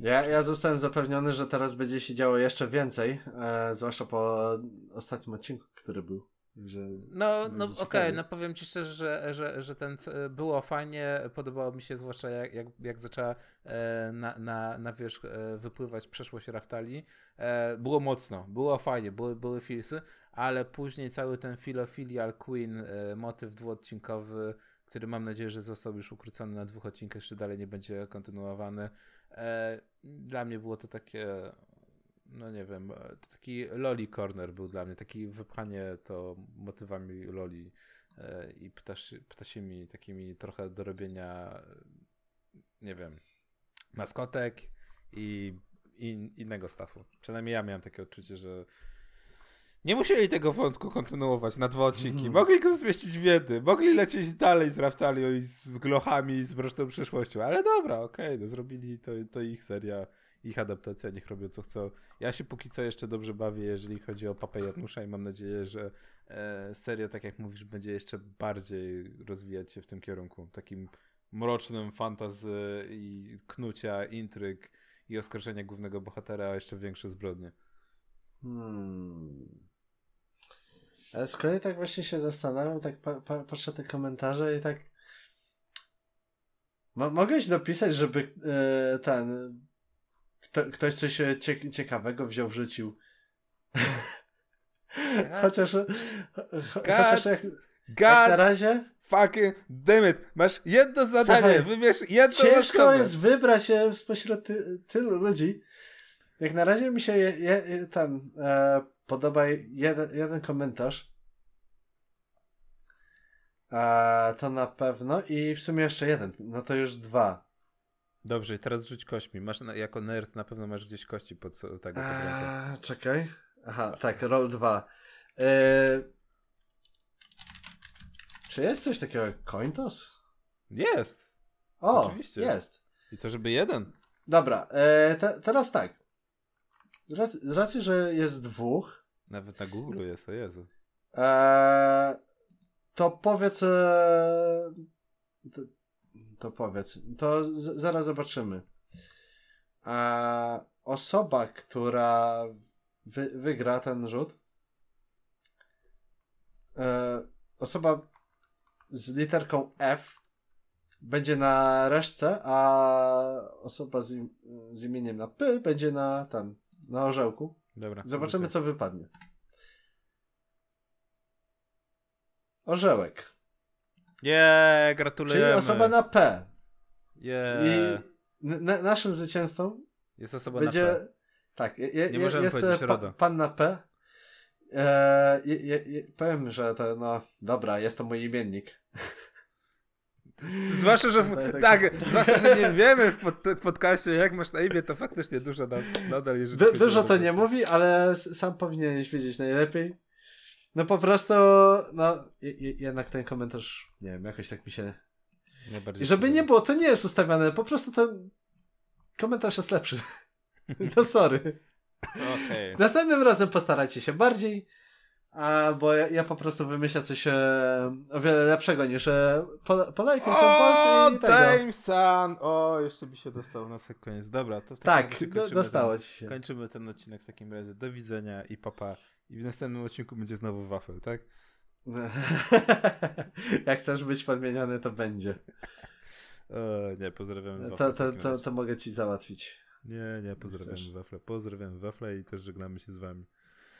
Speaker 2: Ja, ja zostałem zapewniony, że teraz będzie się działo jeszcze więcej, e, zwłaszcza po ostatnim odcinku, który był. Że
Speaker 1: No, no okej,
Speaker 2: ciekawie.
Speaker 1: no powiem ci szczerze, że, że, że ten było fajnie, podobało mi się zwłaszcza jak, jak, jak zaczęła e, na, na, na wierzch e, wypływać przeszłość Raftali. E, było mocno, było fajnie, były, były filsy, ale później cały ten Philofilial Queen motyw dwuodcinkowy, który mam nadzieję, że został już ukrócony na dwóch odcinkach, czy dalej nie będzie kontynuowany. Dla mnie było to takie no nie wiem, e, to taki loli corner był dla mnie, taki wypchanie to motywami loli e, i ptaszy, ptasimi takimi trochę do robienia, e, nie wiem, maskotek i, i innego stafu. Przynajmniej ja miałem takie odczucie, że nie musieli tego wątku kontynuować na dwa odcinki. Mogli go zmieścić w jednym. Mogli lecieć dalej z Raftalią i z Glochami i z Mroczną Przyszłością. Ale dobra, okej, no zrobili to, to ich seria, ich adaptacja, niech robią co chcą. Ja się póki co jeszcze dobrze bawię, jeżeli chodzi o Papę Janusza i mam nadzieję, że e, seria, tak jak mówisz, będzie jeszcze bardziej rozwijać się w tym kierunku. Takim mrocznym fantazy i knucia, intryg i oskarżenia głównego bohatera o jeszcze większe zbrodnie.
Speaker 2: Hmm. Ale z kolei tak właśnie się zastanawiam, tak pa, pa, patrzę te komentarze i tak. Mo mogłeś dopisać, żeby e, ten. Kto, ktoś coś e, cie ciekawego wziął, wrzucił. chociaż. Cho chociaż jak, jak na
Speaker 1: God
Speaker 2: razie.
Speaker 1: fucking damn it. Masz jedno zadanie,
Speaker 2: Słuchaj,
Speaker 1: wybierz jedną
Speaker 2: Ciężko
Speaker 1: osobę.
Speaker 2: jest wybrać e, spośród ty, tylu ludzi. Jak na razie mi się je, je, ten e, podoba jeden, jeden komentarz. E, to na pewno. I w sumie jeszcze jeden. No to już dwa.
Speaker 1: Dobrze, i teraz rzuć kośćmi. Masz jako nerd na pewno masz gdzieś kości pod tego. pod ręką.
Speaker 2: E, czekaj. Aha, tak, roll 2. E, czy jest coś takiego jak Cointos?
Speaker 1: Jest.
Speaker 2: O,
Speaker 1: Oczywiście.
Speaker 2: jest.
Speaker 1: I to żeby jeden.
Speaker 2: Dobra, e, te, teraz tak. Z racji, z racji, że jest dwóch,
Speaker 1: Nawet na Google jest, o Jezu.
Speaker 2: e, to powiedz. E, to, powiedz. To z, zaraz zobaczymy. E, osoba, która wy, wygra ten rzut. E, osoba z literką F będzie na reszce, a osoba z, im, z imieniem na P będzie na tam, na orzełku.
Speaker 1: Dobra.
Speaker 2: Zobaczymy, co wypadnie. Orzełek.
Speaker 1: Nie, gratulujemy.
Speaker 2: Czyli osoba na P.
Speaker 1: Nie.
Speaker 2: I na- naszym zwycięzcą
Speaker 1: Jest osoba
Speaker 2: będzie.
Speaker 1: na P.
Speaker 2: Tak, je, je,
Speaker 1: Nie możemy
Speaker 2: jest
Speaker 1: powiedzieć
Speaker 2: e,
Speaker 1: RODO.
Speaker 2: pan na P. E, powiem, że to, no, dobra, jest to mój imiennik.
Speaker 1: Zwłaszcza, że w,
Speaker 2: Tak,
Speaker 1: tak, zwłaszcza, że nie wiemy w pod, podcaście, jak masz na imię, to faktycznie dużo nadal jeżeli
Speaker 2: Du, dużo to nie mówi, ale sam powinieneś wiedzieć najlepiej. No po prostu, no, je, je, jednak ten komentarz, nie wiem, jakoś tak mi się.
Speaker 1: Najbardziej
Speaker 2: I żeby nie było, to nie jest ustawiane, po prostu ten komentarz jest lepszy. No sorry.
Speaker 1: Okej.
Speaker 2: Następnym razem postarajcie się bardziej, a, bo ja, ja po prostu wymyślę coś e, o wiele lepszego niż e, po, polajkuj ten
Speaker 1: O,
Speaker 2: post i tego.
Speaker 1: Dame Sun! O, jeszcze by się dostał na koniec. Dobra, to w takim
Speaker 2: Tak,
Speaker 1: razie
Speaker 2: do, dostało
Speaker 1: ten,
Speaker 2: ci się.
Speaker 1: Kończymy ten odcinek w takim razie. Do widzenia i papa. I w następnym odcinku będzie znowu wafel, tak?
Speaker 2: Jak chcesz być podmieniony, to będzie.
Speaker 1: O, nie, pozdrawiamy wafle.
Speaker 2: To, to, to, to mogę ci załatwić.
Speaker 1: Nie, nie, pozdrawiamy
Speaker 2: chcesz.
Speaker 1: wafle. Pozdrawiamy wafle i też żegnamy się z wami.